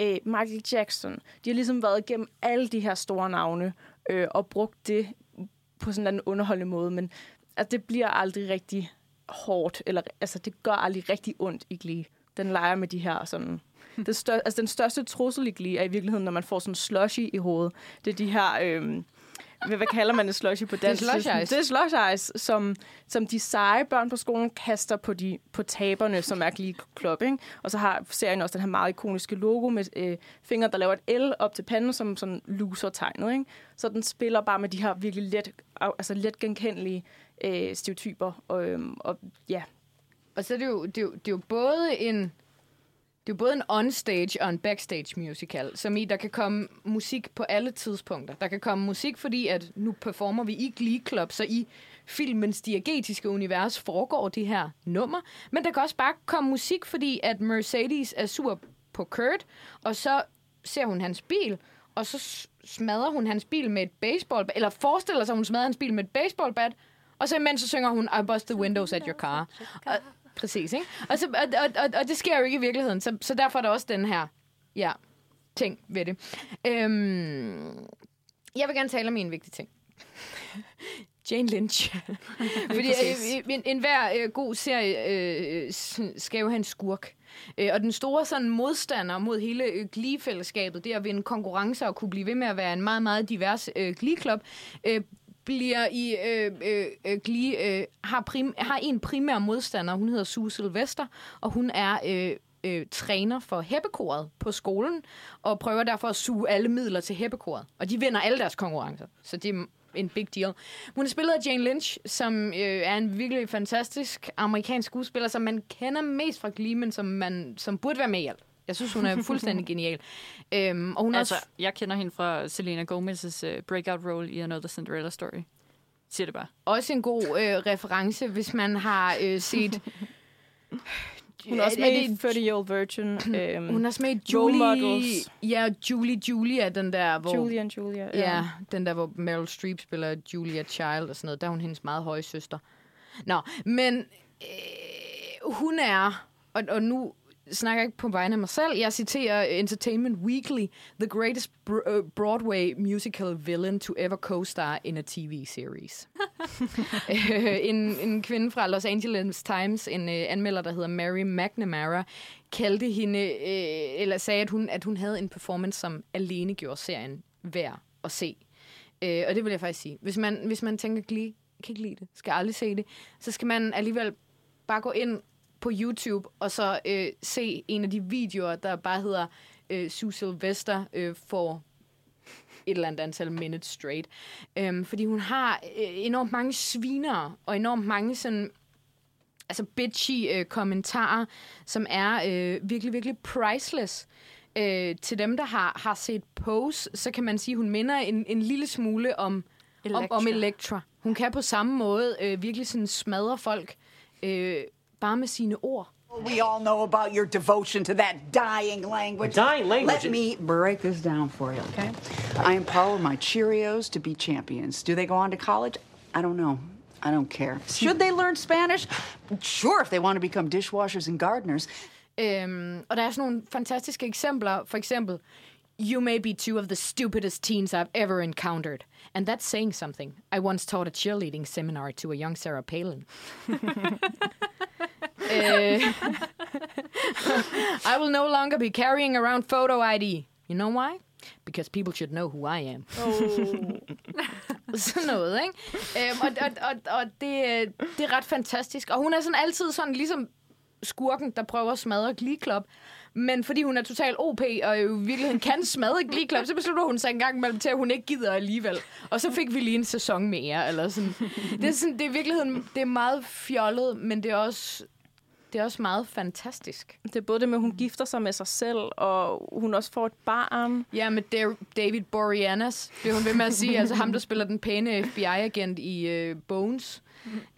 øh, Michael Jackson, de har ligesom været igennem alle de her store navne, øh, og brugt det på sådan en underholdende måde, men altså, det bliver aldrig rigtig hårdt, eller altså, det gør aldrig rigtig ondt i Glee. Den leger med de her sådan... [LAUGHS] Det stør, altså, den største trussel i Glee er i virkeligheden, når man får sådan slushy i hovedet. Det er de her... Øh, hvad, hvad kalder man en slushy på dansk? slush ice. Det er slush ice, som, som de seje børn på skolen kaster på, de, på taberne, som er Glee Club. Ikke? Og så har serien også den her meget ikoniske logo med øh, fingre, der laver et L op til panden, som sådan loser-tegnet. Ikke? Så den spiller bare med de her virkelig let, altså let genkendelige øh, stereotyper. Og, øh, og ja, Og så er det jo, det er jo, det er jo både en det er både en onstage og en backstage musical, som i, der kan komme musik på alle tidspunkter. Der kan komme musik, fordi at nu performer vi i Glee Club, så i filmens diegetiske univers foregår det her nummer. Men der kan også bare komme musik, fordi at Mercedes er sur på Kurt, og så ser hun hans bil, og så smadrer hun hans bil med et baseball eller forestiller sig, at hun smadrer hans bil med et baseballbat, og så imens så synger hun I bust the windows at your car. Og, præcis, ikke? Og, så, og, og, og, og det sker jo ikke i virkeligheden, så, så derfor er der også den her ja, ting ved det. Øhm, jeg vil gerne tale om en vigtig ting. [LAUGHS] Jane Lynch. [LAUGHS] Fordi øh, en, en hver øh, god serie øh, skal jo have en skurk. Øh, og den store sådan, modstander mod hele øh, Glee-fællesskabet, det at vinde konkurrencer og kunne blive ved med at være en meget, meget divers øh, Glee-klub, øh, bliver i øh, øh, øh gli, øh, har, prim, har en primær modstander, hun hedder Sue Sylvester, og hun er øh, øh, træner for heppekoret på skolen, og prøver derfor at suge alle midler til heppekoret. Og de vinder alle deres konkurrencer, så det er en big deal. Hun er spillet af Jane Lynch, som øh, er en virkelig fantastisk amerikansk skuespiller, som man kender mest fra Glee, men som, man, som burde være med i alt. Jeg synes, hun er [LAUGHS] fuldstændig genial. Øhm, og hun er Altså, også jeg kender hende fra Selena Gomez's uh, breakout role i Another Cinderella Story. Siger det bare. også en god øh, reference, hvis man har øh, set... [LAUGHS] Hun er også med i 30 Year Old Virgin. [CLEARS THROAT] øhm, Hun er også med i Julie... Models. Ja, Julie Julia, den der, hvor... Julia and Julia. Ja, den der, hvor Meryl Streep spiller Julia Child og sådan noget. Der er hun hendes meget høje søster. Nå, men øh, hun er, og, og nu snakker ikke på vegne af mig selv, jeg citerer Entertainment Weekly, the greatest uh, Broadway musical villain to ever co-star in a TV series. [LAUGHS] Øh, en, en kvinde fra Los Angeles Times, en øh, anmelder, der hedder Mary McNamara, kaldte hende, øh, eller sagde, at hun, at hun havde en performance, som alene gjorde serien værd at se. Øh, og det vil jeg faktisk sige. Hvis man, hvis man tænker, Glee, kan ikke lide det, skal aldrig se det, så skal man alligevel bare gå ind på YouTube og så øh, se en af de videoer, der bare hedder øh, Sue Sylvester øh, for et eller andet antal minutes straight. Øhm, fordi hun har øh, enormt mange sviner og enormt mange sådan altså bitchy øh, kommentarer, som er øh, virkelig, virkelig priceless. Øh, til dem, der har, har set Pose, så kan man sige, at hun minder en, en lille smule om Electra. Om, om Electra. Hun kan på samme måde øh, virkelig sådan smadre folk, øh, bare med sine ord. We all know about your devotion to that dying language. Dying language? Let me break this down for you, okay? I empower my Cheerios to be champions. Do they go on to college? I don't know. I don't care. Should they learn Spanish? Sure, if they want to become dishwashers and gardeners. Øhm, og der er sådan nogle fantastiske eksempler. For eksempel, You may be two of the stupidest teens I've ever encountered. And that's saying something. I once taught a cheerleading seminar to a young Sarah Palin. Øh, [LAUGHS] [LAUGHS] I will no longer be carrying around photo ID. You know why? Because people should know who I am. [LAUGHS] sådan noget, ikke? Øhm, og og, og, og det, det er ret fantastisk. Og hun er sådan altid sådan ligesom skurken, der prøver at smadre Glee Club. Men fordi hun er total OP, og jo i virkeligheden kan smadre Glee så beslutter hun sig en gang imellem til, at hun ikke gider alligevel. Og så fik vi lige en sæson mere, eller sådan. Det er, sådan, det er i virkeligheden det er meget fjollet, men det er også, det er også meget fantastisk. Det er både det med, at hun gifter sig med sig selv, og hun også får et barn. Ja, med Da- David Boreanaz, det hun ved med at sige. altså ham, der spiller den pæne FBI-agent i uh, Bones.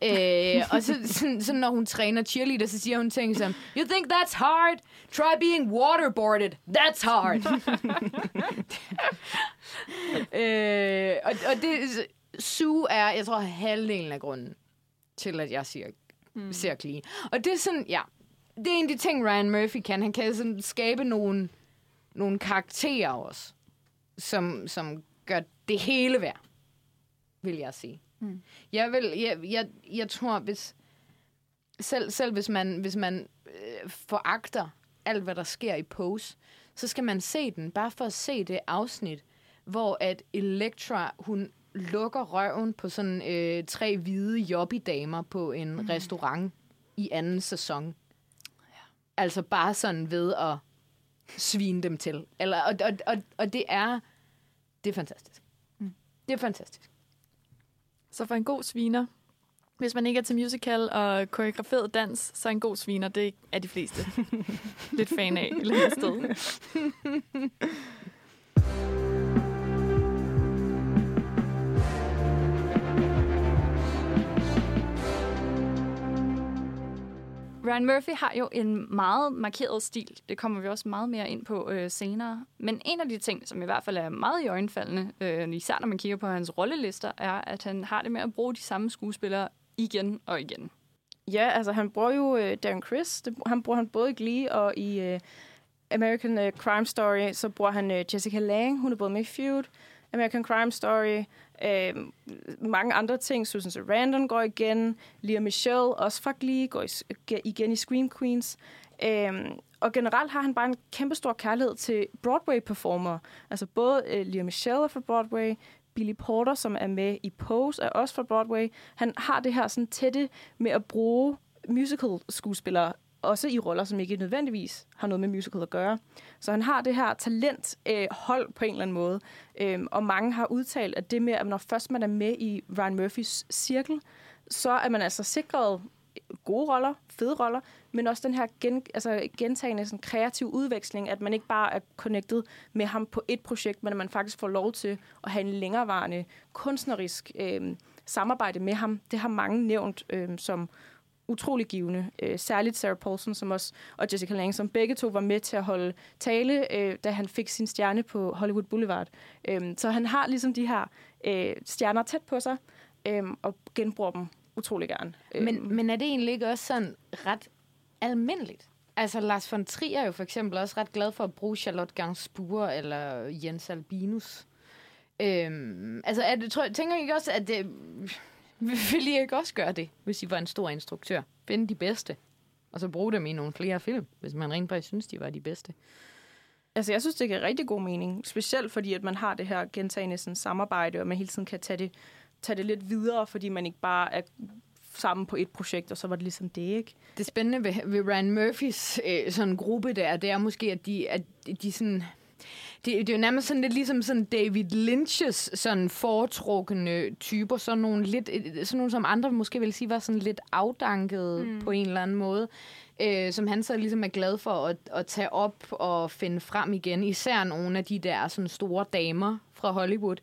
Øh, og så, sådan, sådan, når hun træner cheerleader, så siger hun ting som, You think that's hard? Try being waterboarded. That's hard. [LAUGHS] øh, og, og det, Sue er, jeg tror, halvdelen af grunden til, at jeg siger, mm. Glee. Og det er sådan, ja, det er en af de ting, Ryan Murphy kan. Han kan sådan skabe nogle, nogle karakterer også, som, som gør det hele værd, vil jeg sige. Mm. Jeg, vil, jeg, jeg, jeg tror, hvis selv, selv hvis man, hvis man øh, foragter alt, hvad der sker i Pose, så skal man se den, bare for at se det afsnit, hvor at Elektra, hun lukker røven på sådan øh, tre hvide jobbidamer på en mm. restaurant i anden sæson. Ja. Altså bare sådan ved at svine dem til. Eller, og, og, og, og det er det er fantastisk. Mm. Det er fantastisk. Så for en god sviner, hvis man ikke er til musical og koreograferet dans, så en god sviner, det er de fleste [LAUGHS] lidt fan af et eller andet sted. [LAUGHS] Brian Murphy har jo en meget markeret stil. Det kommer vi også meget mere ind på øh, senere. Men en af de ting, som i hvert fald er meget i øjenfaldende, øh, især når man kigger på hans rollelister, er, at han har det med at bruge de samme skuespillere igen og igen. Ja, altså han bruger jo øh, Darren Criss. Det, han bruger han både i Glee og i øh, American øh, Crime Story. Så bruger han øh, Jessica Lange. Hun er både med i Feud. American Crime Story, øh, mange andre ting. Susan Sarandon går igen, Lea Michelle, også fra Glee, går igen i Scream Queens. Øh, og generelt har han bare en kæmpe stor kærlighed til Broadway-performer. Altså både øh, Lea Michelle er fra Broadway, Billy Porter, som er med i Pose, er også fra Broadway. Han har det her sådan tætte med at bruge musical-skuespillere også i roller, som ikke nødvendigvis har noget med musical at gøre. Så han har det her talent øh, hold på en eller anden måde. Øhm, og mange har udtalt, at det med, at når først man er med i Ryan Murphys cirkel, så er man altså sikret gode roller, fede roller, men også den her gen, altså gentagende sådan kreativ udveksling, at man ikke bare er connected med ham på et projekt, men at man faktisk får lov til at have en længerevarende kunstnerisk øh, samarbejde med ham. Det har mange nævnt øh, som utrolig givende. Øh, særligt Sarah Paulson som også, og Jessica Lange, som begge to var med til at holde tale, øh, da han fik sin stjerne på Hollywood Boulevard. Øh, så han har ligesom de her øh, stjerner tæt på sig, øh, og genbruger dem utrolig gerne. Men, øh, men er det egentlig ikke også sådan ret almindeligt? Altså, Lars von Trier er jo for eksempel også ret glad for at bruge Charlotte Gainsbourg eller Jens Albinus. Øhm, altså, er det, tror, tænker I ikke også, at det, [LAUGHS] vil I ikke også gøre det, hvis I var en stor instruktør? Finde de bedste, og så bruge dem i nogle flere film, hvis man rent faktisk synes, de var de bedste. Altså, jeg synes, det giver rigtig god mening. Specielt fordi, at man har det her gentagende sådan, samarbejde, og man hele tiden kan tage det, tage det lidt videre, fordi man ikke bare er sammen på et projekt, og så var det ligesom det, ikke? Det spændende ved, ved Ryan Murphys øh, sådan gruppe der, det er måske, at de, at de sådan det, det er jo nærmest sådan lidt ligesom sådan David Lynch's sådan foretrukne typer, sådan nogle, lidt, sådan nogle som andre måske vil sige var sådan lidt afdanket mm. på en eller anden måde, øh, som han så ligesom er glad for at, at tage op og finde frem igen, især nogle af de der sådan store damer fra Hollywood.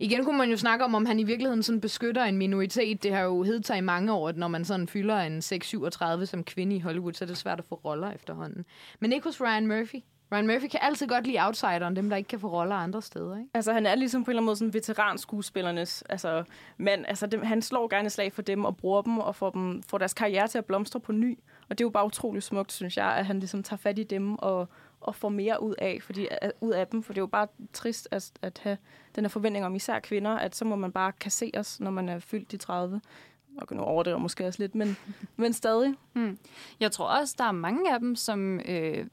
Igen kunne man jo snakke om, om han i virkeligheden sådan beskytter en minoritet. Det har jo heddet sig i mange år, at når man sådan fylder en 6-37 som kvinde i Hollywood, så er det svært at få roller efterhånden. Men ikke hos Ryan Murphy. Ryan Murphy kan altid godt lide outsideren, dem der ikke kan få roller andre steder, ikke? Altså, han er ligesom på en eller anden måde sådan veteranskuespillernes altså, mand. Altså, dem, han slår gerne slag for dem og bruger dem og får, dem, får deres karriere til at blomstre på ny. Og det er jo bare utroligt smukt, synes jeg, at han ligesom tager fat i dem og, og får mere ud af, fordi, ud af dem. For det er jo bare trist at, at have den her forventning om især kvinder, at så må man bare kasseres, når man er fyldt de 30 og nu over det måske også lidt, men, [LAUGHS] men stadig. Hmm. Jeg tror også, der er mange af dem, som øh,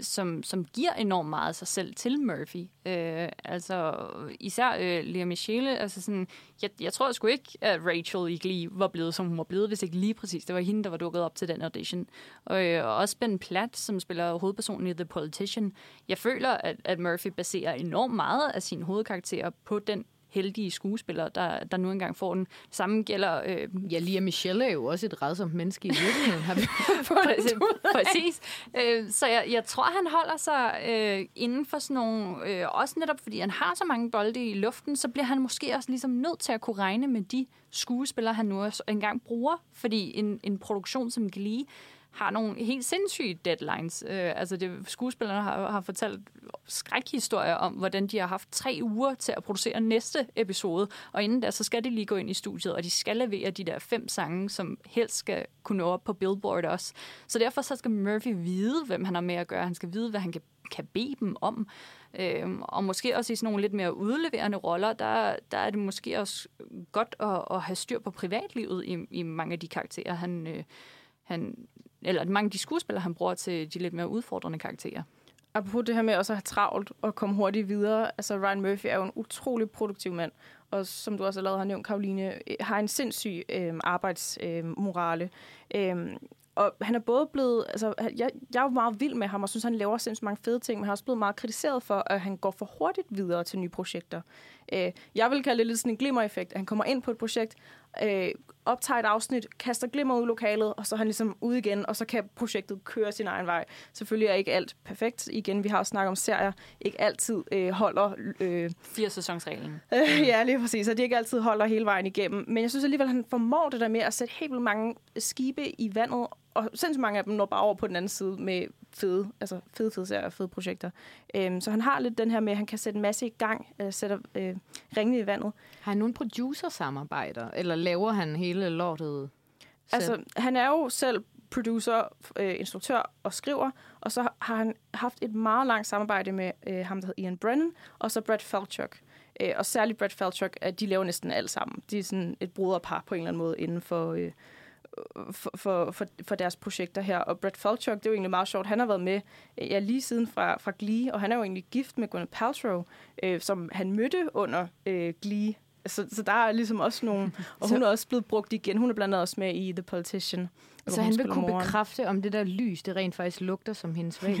som, som giver enormt meget af sig selv til Murphy. Øh, altså især øh, Lea Michele, altså sådan, jeg, jeg tror sgu ikke, at Rachel ikke lige var blevet, som hun var blevet, hvis ikke lige præcis. Det var hende, der var dukket op til den audition. Og, øh, og også Ben Platt, som spiller hovedpersonen i The Politician. Jeg føler, at, at Murphy baserer enormt meget af sin hovedkarakter på den heldige skuespillere, der, der nu engang får den. Samme gælder... Øh, ja, Lia Michelle er jo også et redsomt menneske i virkeligheden, har vi [LAUGHS] Præcis. Præcis. Øh, så jeg, jeg tror, han holder sig øh, inden for sådan nogle... Øh, også netop fordi han har så mange bolde i luften, så bliver han måske også ligesom nødt til at kunne regne med de skuespillere, han nu engang bruger. Fordi en, en produktion som Glee har nogle helt sindssyge deadlines. Øh, altså det, skuespillerne har, har fortalt skrækhistorier om, hvordan de har haft tre uger til at producere næste episode, og inden da, så skal de lige gå ind i studiet, og de skal levere de der fem sange, som helst skal kunne nå op på Billboard også. Så derfor så skal Murphy vide, hvem han har med at gøre. Han skal vide, hvad han kan, kan bede dem om. Øhm, og måske også i sådan nogle lidt mere udleverende roller, der, der er det måske også godt at, at have styr på privatlivet i, i mange af de karakterer, han, øh, han eller mange af de skuespillere, han bruger til de lidt mere udfordrende karakterer. Apropos det her med også at have travlt og komme hurtigt videre. Altså Ryan Murphy er jo en utrolig produktiv mand. Og som du også allerede har nævnt, Karoline, øh, har en sindssyg øh, arbejdsmorale. Øh, og han er både blevet, altså, jeg, jeg er jo meget vild med ham, og synes, han laver sindssygt mange fede ting, men han er også blevet meget kritiseret for, at han går for hurtigt videre til nye projekter. Øh, jeg vil kalde det lidt sådan en glimmereffekt, at han kommer ind på et projekt, øh, optager et afsnit, kaster glimmer ud i lokalet, og så er han ligesom ude igen, og så kan projektet køre sin egen vej. Selvfølgelig er ikke alt perfekt. Igen, vi har også snakket om serier, ikke altid øh, holder... Øh, Fire sæsonsreglen. Øh, [LAUGHS] ja, lige præcis, og de ikke altid holder hele vejen igennem. Men jeg synes alligevel, at han formår det der med at sætte helt vildt mange skibe i vandet, og sindssygt mange af dem når bare over på den anden side med fede, altså fede, fede serier og fede projekter. Øhm, så han har lidt den her med, at han kan sætte en masse i gang, øh, sætter øh, ringene i vandet. Har han nogle producer-samarbejder, eller laver han hele lortet selv? Altså, han er jo selv producer, øh, instruktør og skriver, og så har han haft et meget langt samarbejde med øh, ham, der hedder Ian Brennan, og så Brad Falchuk. Øh, og særligt Brett Falchuk, at de laver næsten alt sammen. De er sådan et broderpar på en eller anden måde inden for, øh, for, for, for, for deres projekter her. Og Brett Falchuk, det er jo egentlig meget sjovt, han har været med øh, ja, lige siden fra, fra Glee, og han er jo egentlig gift med Gwyneth Paltrow, øh, som han mødte under øh, Glee. Så, så der er ligesom også nogle... [LAUGHS] Og hun er også blevet brugt igen. Hun er blandt andet også med i The Politician. Så han vil kunne moren. bekræfte, om det der lys, det rent faktisk lugter som hendes væg. [LAUGHS]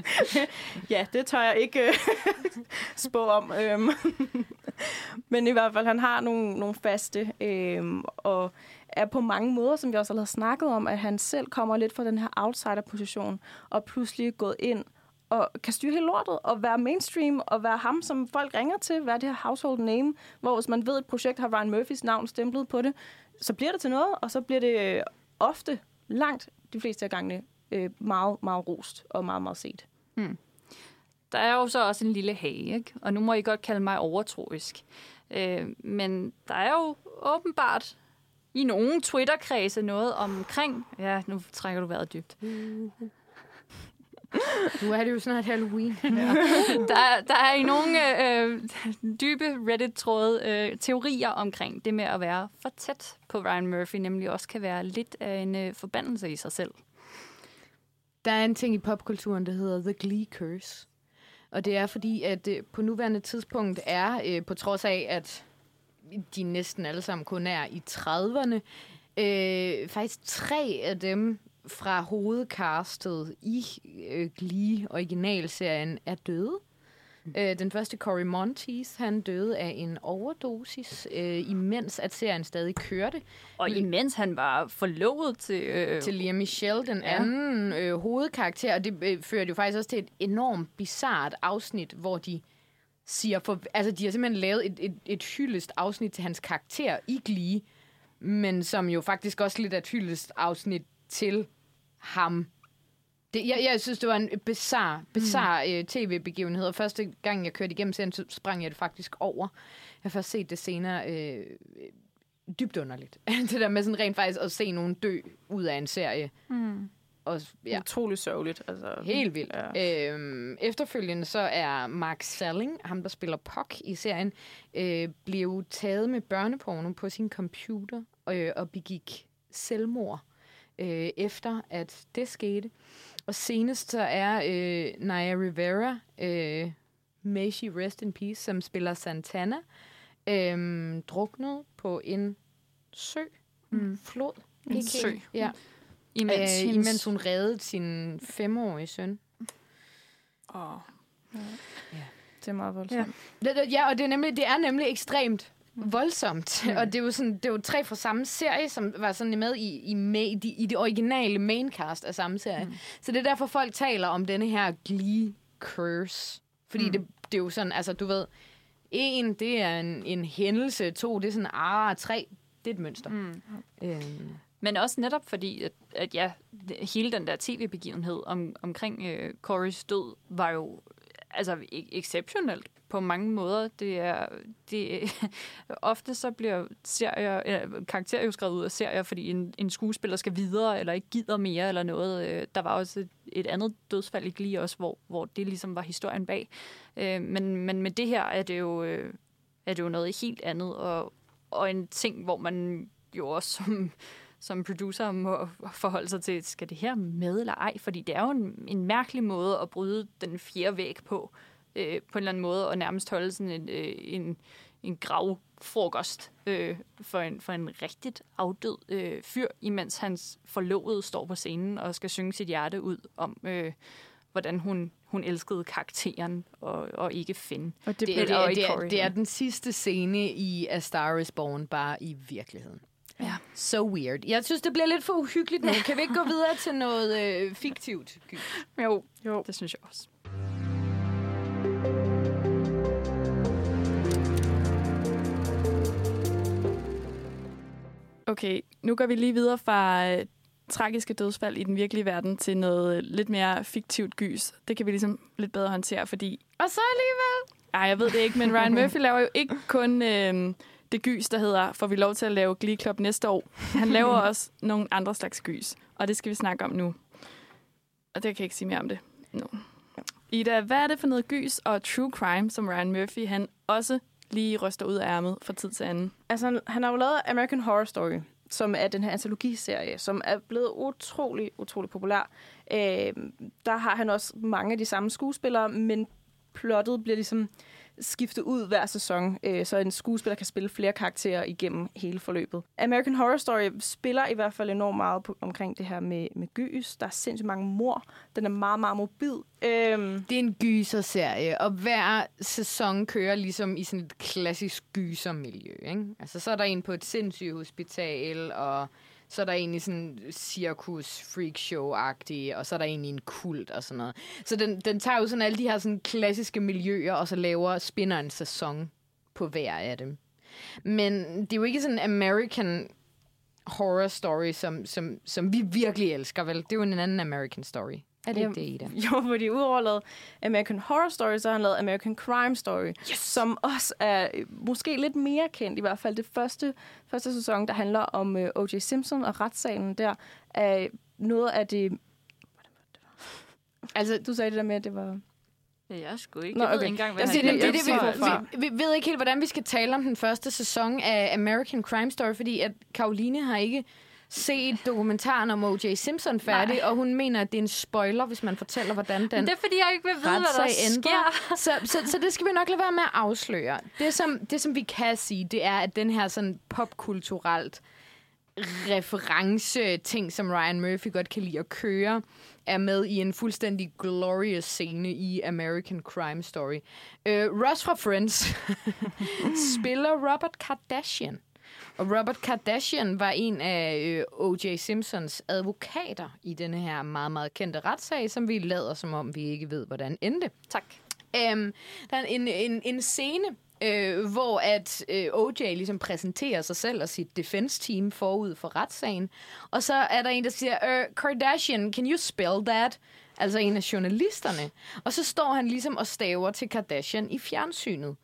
[LAUGHS] ja, det tør jeg ikke øh, spå om. Øhm. Men i hvert fald, han har nogle, nogle faste, øhm, og er på mange måder, som vi også har snakket om, at han selv kommer lidt fra den her outsider-position, og pludselig gået ind og kan styre hele lortet, og være mainstream, og være ham, som folk ringer til, være det her household name, hvor hvis man ved, at et projekt har Ryan Murphys navn stemplet på det, så bliver det til noget, og så bliver det øh, ofte, langt de fleste af gangene, øh, meget, meget rost og meget, meget set. Hmm. Der er jo så også en lille hage, ikke? og nu må I godt kalde mig overtroisk. Øh, men der er jo åbenbart i nogle Twitter-kredse noget omkring... Ja, nu trækker du vejret dybt. Nu er det jo snart Halloween. [LAUGHS] ja. der, der er i nogle øh, dybe Reddit-tråde øh, teorier omkring det med at være for tæt på Ryan Murphy, nemlig også kan være lidt af en øh, forbandelse i sig selv. Der er en ting i popkulturen, der hedder The Glee Curse. Og det er fordi, at øh, på nuværende tidspunkt er, øh, på trods af, at de næsten alle sammen kun er i 30'erne, øh, faktisk tre af dem fra hovedcastet i øh, Glee originalserien er døde. Mm. Øh, den første Cory Monteith, han døde af en overdosis, øh, imens at serien stadig kørte. Og imens han var forlovet til... Øh... Til Liam Michelle, den ja. anden øh, hovedkarakter. Og det øh, førte jo faktisk også til et enormt bizart afsnit, hvor de siger... For, altså, de har simpelthen lavet et, et, et hyldest afsnit til hans karakter i Glee, men som jo faktisk også lidt er et hyldest afsnit til ham. Det, jeg, jeg synes, det var en bizarre, bizarre mm. øh, tv-begivenhed, og første gang, jeg kørte igennem serien, så sprang jeg det faktisk over. Jeg har først set det senere øh, dybt underligt. [LAUGHS] det der med sådan rent faktisk at se nogen dø ud af en serie. Mm. Og, ja. Utroligt sørgeligt. Altså, Helt vildt. Ja. Øhm, efterfølgende så er Mark Salling, ham der spiller Puck i serien, øh, blev taget med børneporno på sin computer øh, og begik selvmord øh, efter at det skete. Og senest så er øh, Naya Rivera, øh, May she rest in peace, som spiller Santana, øh, druknet på en sø, mm. flod. En Ikke sø. Ja. Imens, øh, hendes... imens hun reddede sin femårige søn. Åh. Oh. Ja. ja. Det er meget voldsomt. Ja, ja og det er, nemlig, det er nemlig ekstremt voldsomt. Mm. Og det er, jo sådan, det er jo tre fra samme serie, som var sådan med i, i, med, de, i det originale maincast af samme serie. Mm. Så det er derfor, folk taler om denne her Glee Curse. Fordi mm. det, det er jo sådan, altså du ved, en, det er en, en hændelse, to, det er sådan, ah, tre, det er et mønster. Mm. Øhm. Men også netop fordi, at, at ja, hele den der tv-begivenhed om, omkring øh, Corys død var jo altså exceptionelt på mange måder. Det er, det, [LAUGHS] ofte så bliver serier, eller, karakterer jo skrevet ud af serier, fordi en, en skuespiller skal videre, eller ikke gider mere, eller noget. Øh, der var også et, et andet dødsfald i Glee også, hvor, hvor det ligesom var historien bag. Øh, men, men med det her er det jo, er det jo noget helt andet, og, og en ting, hvor man jo også som som producer må forholde sig til, skal det her med eller ej? Fordi det er jo en, en mærkelig måde at bryde den fjerde væg på øh, på en eller anden måde, og nærmest holde sådan en, øh, en, en gravfrokost øh, for, en, for en rigtigt afdød øh, fyr, imens hans forlovede står på scenen og skal synge sit hjerte ud om, øh, hvordan hun, hun elskede karakteren og, og ikke Finn. Og det, det, det, er, det, er, det er den sidste scene i A Star is Born, bare i virkeligheden. Ja. So weird. Jeg synes, det bliver lidt for uhyggeligt nu. [LAUGHS] Kan vi ikke gå videre til noget øh, fiktivt? Jo, jo, det synes jeg også. Okay, nu går vi lige videre fra øh, tragiske dødsfald i den virkelige verden til noget øh, lidt mere fiktivt gys. Det kan vi ligesom lidt bedre håndtere, fordi... Og så alligevel... Ej, jeg ved det ikke, men Ryan [LAUGHS] Murphy laver jo ikke kun øh, det gys, der hedder Får vi lov til at lave Glee Club næste år. Han laver [LAUGHS] også nogle andre slags gys, og det skal vi snakke om nu. Og det kan jeg ikke sige mere om det nu. Ida, hvad er det for noget gys og true crime, som Ryan Murphy han også lige ryster ud af ærmet fra tid til anden? Altså, han, har jo lavet American Horror Story, som er den her antologiserie, som er blevet utrolig, utrolig populær. Øh, der har han også mange af de samme skuespillere, men plottet bliver ligesom skiftet ud hver sæson, øh, så en skuespiller kan spille flere karakterer igennem hele forløbet. American Horror Story spiller i hvert fald enormt meget på, omkring det her med, med gys. Der er sindssygt mange mor. Den er meget, meget mobil. Øhm. Det er en gyserserie, og hver sæson kører ligesom i sådan et klassisk gysermiljø. Ikke? Altså, så er der en på et sindssygt hospital, og så er der egentlig sådan cirkus, freakshow-agtig, og så er der egentlig en kult og sådan noget. Så den, den tager jo sådan alle de her sådan klassiske miljøer, og så laver, spinner en sæson på hver af dem. Men det er jo ikke sådan American horror story, som, som, som vi virkelig elsker, vel? Det er jo en anden American story. Er det ikke det, Ida? [LAUGHS] Jo, fordi udover at lave American Horror Story, så har han lavet American Crime Story, yes. som også er øh, måske lidt mere kendt, i hvert fald det første, første sæson, der handler om uh, øh, O.J. Simpson og retssalen der, er noget af det... Altså, du sagde det der med, at det var... Ja, jeg skulle ikke. Nå, okay. Jeg ved ikke engang, hvad det, det, det, det, vi, vi ved ikke helt, hvordan vi skal tale om den første sæson af American Crime Story, fordi at Karoline har ikke set dokumentaren om O.J. Simpson færdig, Nej. og hun mener, at det er en spoiler, hvis man fortæller, hvordan den Men det er, fordi jeg ikke vil vide, hvad der sker. Så, så, så det skal vi nok lade være med at afsløre. Det som, det, som vi kan sige, det er, at den her sådan popkulturelt reference-ting, som Ryan Murphy godt kan lide at køre, er med i en fuldstændig glorious scene i American Crime Story. Uh, Ross fra Friends [LAUGHS] spiller Robert Kardashian. Og Robert Kardashian var en af øh, O.J. Simpsons advokater i denne her meget, meget kendte retssag, som vi lader som om, vi ikke ved, hvordan endte. Tak. Um, der er en, en, en scene, øh, hvor at øh, OJ ligesom præsenterer sig selv og sit defense team forud for retssagen. Og så er der en, der siger, Kardashian, can you spell that? Altså en af journalisterne. Og så står han ligesom og staver til Kardashian i fjernsynet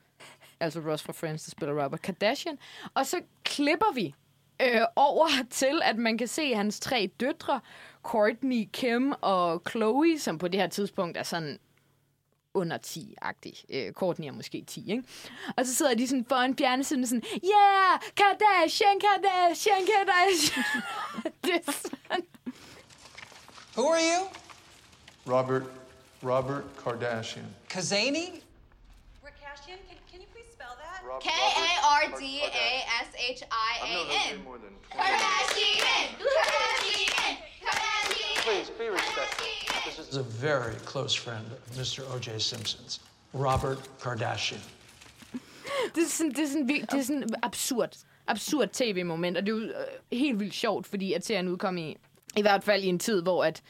altså Ross fra Friends, der spiller Robert Kardashian. Og så klipper vi øh, over til, at man kan se hans tre døtre, Courtney, Kim og Chloe, som på det her tidspunkt er sådan under 10-agtig. Øh, Courtney er måske 10, ikke? Og så sidder de sådan foran fjernsynet sådan, yeah, Kardashian, Kardashian, Kardashian. [LAUGHS] det er sådan. Who are you? Robert, Robert Kardashian. Kazani? K A R D A S H I A N. Kardashian! Kardashian! Kardashian! Please be respectful. This is a very close friend of Mr. O.J. Simpsons, Robert Kardashian. Det er sådan, det er sådan, det er sådan absurd, absurd tv-moment, og det er jo øh, helt vildt sjovt, fordi at serien udkom i, i hvert fald i en tid, hvor at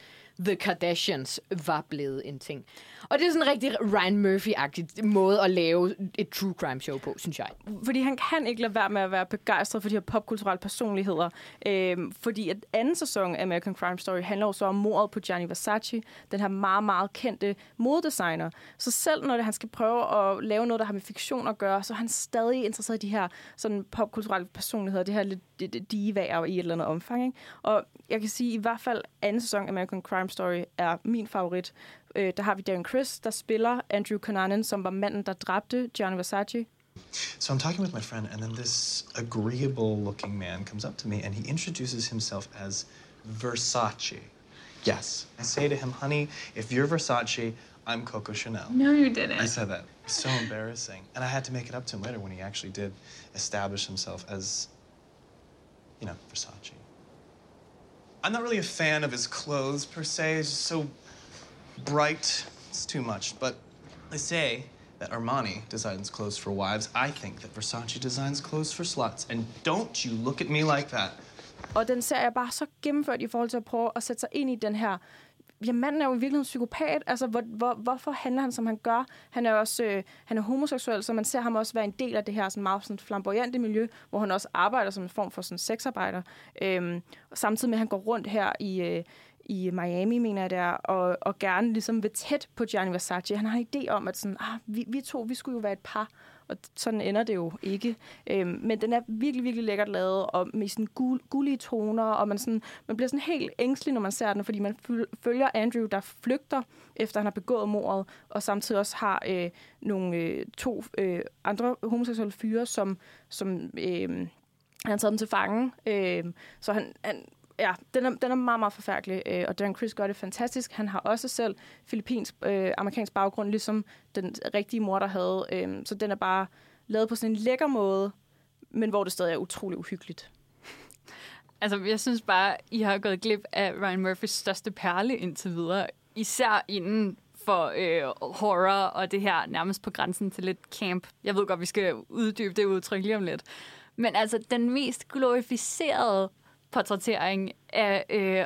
The Kardashians var blevet en ting. Og det er sådan en rigtig Ryan Murphy-agtig måde at lave et true crime show på, synes jeg. Fordi han kan ikke lade være med at være begejstret for de her popkulturelle personligheder. Øhm, fordi at anden sæson af American Crime Story handler jo så om mordet på Gianni Versace, den her meget, meget kendte modedesigner. Så selv når det, han skal prøve at lave noget, der har med fiktion at gøre, så er han stadig interesseret i de her sådan popkulturelle personligheder, det her lidt divaer i et eller andet omfang. Ikke? Og jeg kan sige, i hvert fald anden sæson af American Crime Story er min favorit. Øh, der har vi Darren Chris, der spiller Andrew Cunanan, som var manden, der dræbte Gianni Versace. So I'm talking with my friend, and then this agreeable looking man comes up to me and he introduces himself as Versace. Yes. I say to him, honey, if you're Versace, I'm Coco Chanel. No, you didn't. I said that. So embarrassing. And I had to make it up to him later when he actually did establish himself as, you know, Versace. I'm not really a fan of his clothes per se. It's just so bright. It's too much. But they say that Armani designs clothes for wives. I think that Versace designs clothes for sluts. And don't you look at me like that. Og den ser jeg bare så gennemført i forhold til at prøve at sætte sig ind i den her ja, manden er jo virkelig en psykopat. Altså, hvor, hvor, hvorfor handler han, som han gør? Han er også øh, han er homoseksuel, så man ser ham også være en del af det her sådan meget sådan flamboyante miljø, hvor han også arbejder som en form for sådan sexarbejder. Øhm, og samtidig med, at han går rundt her i, øh, i Miami, mener jeg det er, og, og gerne ligesom vil tæt på Gianni Versace. Han har en idé om, at sådan, ah, vi, vi to, vi skulle jo være et par og sådan ender det jo ikke. Øhm, men den er virkelig, virkelig lækkert lavet, og med sådan gul, gullige toner, og man, sådan, man bliver sådan helt ængstelig, når man ser den, fordi man følger Andrew, der flygter, efter han har begået mordet, og samtidig også har øh, nogle øh, to øh, andre homoseksuelle fyre, som, som øh, han har taget dem til fange. Øh, så han, han ja, den er, den er meget, meget forfærdelig, øh, og Darren Chris gør det fantastisk. Han har også selv filippinsk, øh, amerikansk baggrund, ligesom den rigtige mor, der havde. Øh, så den er bare lavet på sådan en lækker måde, men hvor det stadig er utrolig uhyggeligt. [LAUGHS] Altså, jeg synes bare, I har gået glip af Ryan Murphys største perle indtil videre. Især inden for øh, horror og det her nærmest på grænsen til lidt camp. Jeg ved godt, vi skal uddybe det udtryk lige om lidt. Men altså, den mest glorificerede portrættering af øh,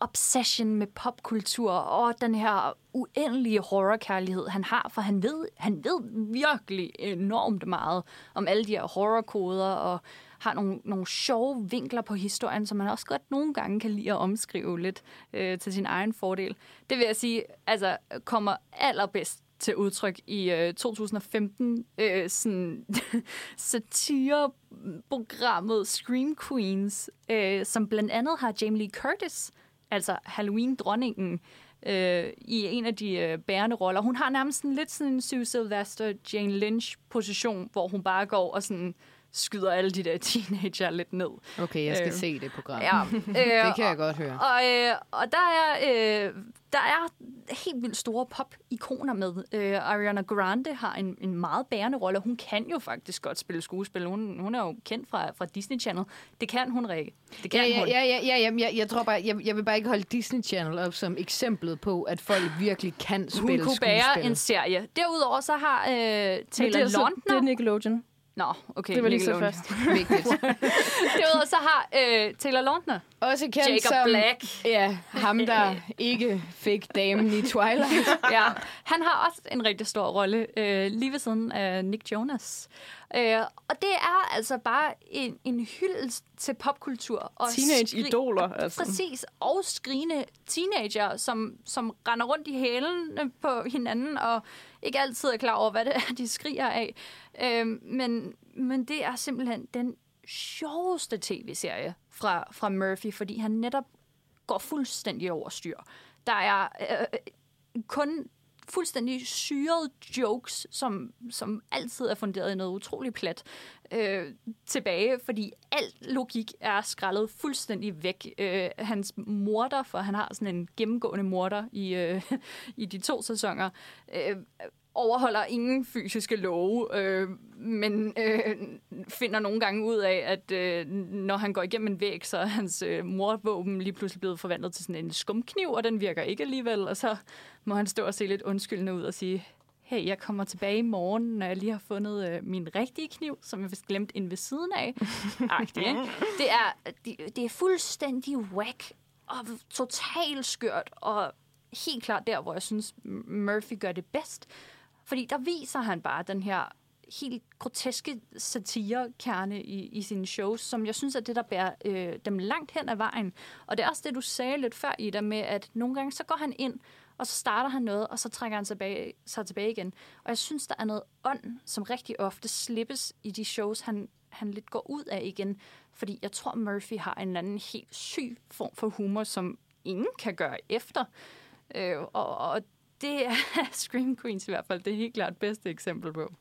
obsession med popkultur og den her uendelige horrorkærlighed, han har, for han ved, han ved virkelig enormt meget om alle de her horrorkoder og har nogle, nogle sjove vinkler på historien, som man også godt nogle gange kan lide at omskrive lidt øh, til sin egen fordel. Det vil jeg sige, altså kommer allerbedst til udtryk i øh, 2015 øh, sådan [LAUGHS] satireprogrammet Scream Queens, øh, som blandt andet har Jamie Lee Curtis, altså Halloween-dronningen, øh, i en af de øh, bærende roller. Hun har nærmest sådan lidt sådan en Sue Sylvester, Jane Lynch-position, hvor hun bare går og sådan skyder alle de der [LAUGHS] teenager lidt ned. Okay, jeg skal øh, se det program. Ja, [LAUGHS] øh, det kan jeg godt høre. Og, øh, og der er øh, der er helt vildt store pop-ikoner med. Øh, Ariana Grande har en, en meget bærende rolle. Hun kan jo faktisk godt spille skuespil. Hun, hun er jo kendt fra, fra Disney Channel. Det kan hun, Rikke. Det kan ja, hun. Ja, ja, ja, ja jeg, jeg, tror bare, jeg, jeg vil bare ikke holde Disney Channel op som eksemplet på, at folk virkelig kan spille skuespil. Hun kunne bære en serie. Derudover så har øh, Taylor Lautner... Det er Nickelodeon. Nå, okay. Det var lige så først. [LAUGHS] Vigtigt. Derudover så har øh, Taylor Lautner. Også kendt Jacob som... Black. Ja, ham der [LAUGHS] ikke fik damen i Twilight. [LAUGHS] ja, han har også en rigtig stor rolle, øh, lige ved siden af Nick Jonas. Øh, og det er altså bare en, en hyldest til popkultur. Og Teenage-idoler. Altså. Præcis, og skrigende teenager, som, som render rundt i hælen på hinanden, og ikke altid er klar over, hvad det er, de skriger af. Øh, men, men det er simpelthen den sjoveste tv-serie fra, fra Murphy, fordi han netop går fuldstændig over styr. Der er øh, øh kun fuldstændig syrede jokes, som, som altid er funderet i noget utroligt plat, øh, tilbage, fordi alt logik er skrællet fuldstændig væk. Øh, hans morder, for han har sådan en gennemgående morder i, øh, [LAUGHS] i de to sæsoner, øh, overholder ingen fysiske love, øh, men øh, finder nogle gange ud af, at øh, når han går igennem en væg, så er hans øh, mordvåben lige pludselig blevet forvandlet til sådan en skumkniv, og den virker ikke alligevel, og så må han stå og se lidt undskyldende ud og sige, hey, jeg kommer tilbage i morgen, når jeg lige har fundet øh, min rigtige kniv, som jeg vist glemte ind ved siden af. Agtig, ikke? [LAUGHS] Det, er, det, det er fuldstændig whack og totalt skørt, og helt klart der, hvor jeg synes, Murphy gør det bedst. Fordi der viser han bare den her helt groteske satirekerne i, i sine shows, som jeg synes er det, der bærer øh, dem langt hen ad vejen. Og det er også det, du sagde lidt før i der med, at nogle gange så går han ind, og så starter han noget, og så trækker han tilbage, sig tilbage igen. Og jeg synes, der er noget ånd, som rigtig ofte slippes i de shows, han, han lidt går ud af igen. Fordi jeg tror, Murphy har en anden helt syg form for humor, som ingen kan gøre efter. Øh, og, og det er [LAUGHS] Scream Queens i hvert fald det er helt klart bedste eksempel på.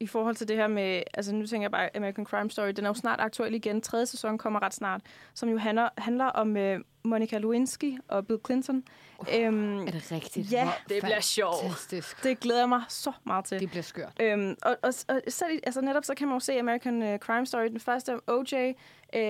I forhold til det her med, altså nu tænker jeg bare American Crime Story, den er jo snart aktuel igen. Tredje sæson kommer ret snart, som jo handler, handler om øh, Monica Lewinsky og Bill Clinton. Uh, um, er det rigtigt? Ja. Det bliver sjovt. Det glæder jeg mig så meget til. Det bliver skørt. Um, og, og, og selv, altså netop så kan man jo se American uh, Crime Story. Den første OJ,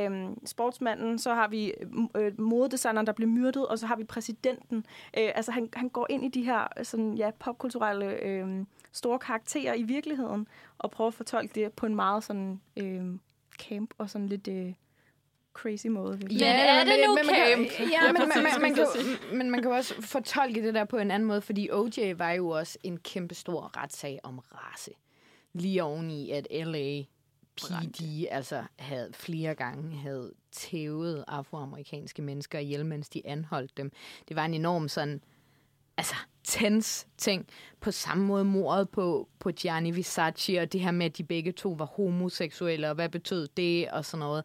um, sportsmanden, så har vi uh, modedesigneren, der bliver myrdet, og så har vi præsidenten. Uh, altså han, han går ind i de her sådan, ja, popkulturelle uh, store karakterer i virkeligheden, og prøver at fortolke det på en meget sådan uh, camp og sådan lidt... Uh, crazy måde. Ja, men er det nu men, camp? Man ja, men, man, man, man, kan, men man kan jo også fortolke det der på en anden måde, fordi OJ var jo også en kæmpe stor retssag om race. Lige oveni, at LA PD altså havde flere gange havde tævet afroamerikanske mennesker ihjel, mens de anholdt dem. Det var en enorm sådan altså, tens ting. På samme måde mordet på, på Gianni Visacci, og det her med, at de begge to var homoseksuelle, og hvad betød det, og sådan noget.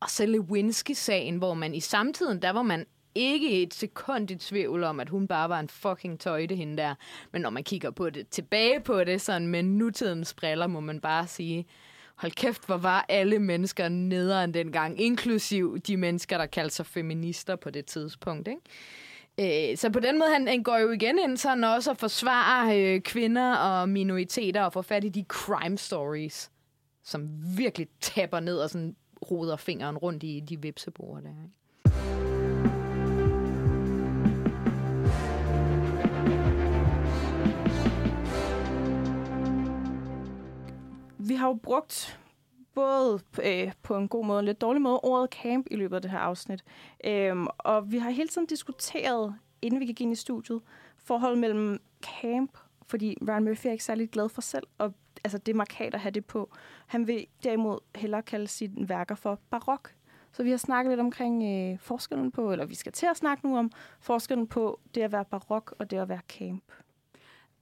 Og så Lewinsky-sagen, hvor man i samtiden, der var man ikke et sekund i tvivl om, at hun bare var en fucking tøjte hende der. Men når man kigger på det, tilbage på det, sådan med nutidens briller, må man bare sige, hold kæft, hvor var alle mennesker nederen dengang, inklusiv de mennesker, der kaldte sig feminister på det tidspunkt, ikke? Øh, så på den måde, han, han går jo igen ind sådan også at forsvare øh, kvinder og minoriteter og få fat i de crime stories, som virkelig tapper ned og sådan roder fingeren rundt i de vipseborer der. Ikke? Vi har jo brugt både øh, på en god måde og en lidt dårlig måde ordet camp i løbet af det her afsnit. Øhm, og vi har hele tiden diskuteret, inden vi gik ind i studiet, forholdet mellem camp, fordi Ryan Murphy er ikke særlig glad for selv, og altså, det er markat at have det på. Han vil derimod hellere kalde sine værker for barok. Så vi har snakket lidt omkring øh, forskellen på, eller vi skal til at snakke nu om forskellen på det at være barok og det at være camp.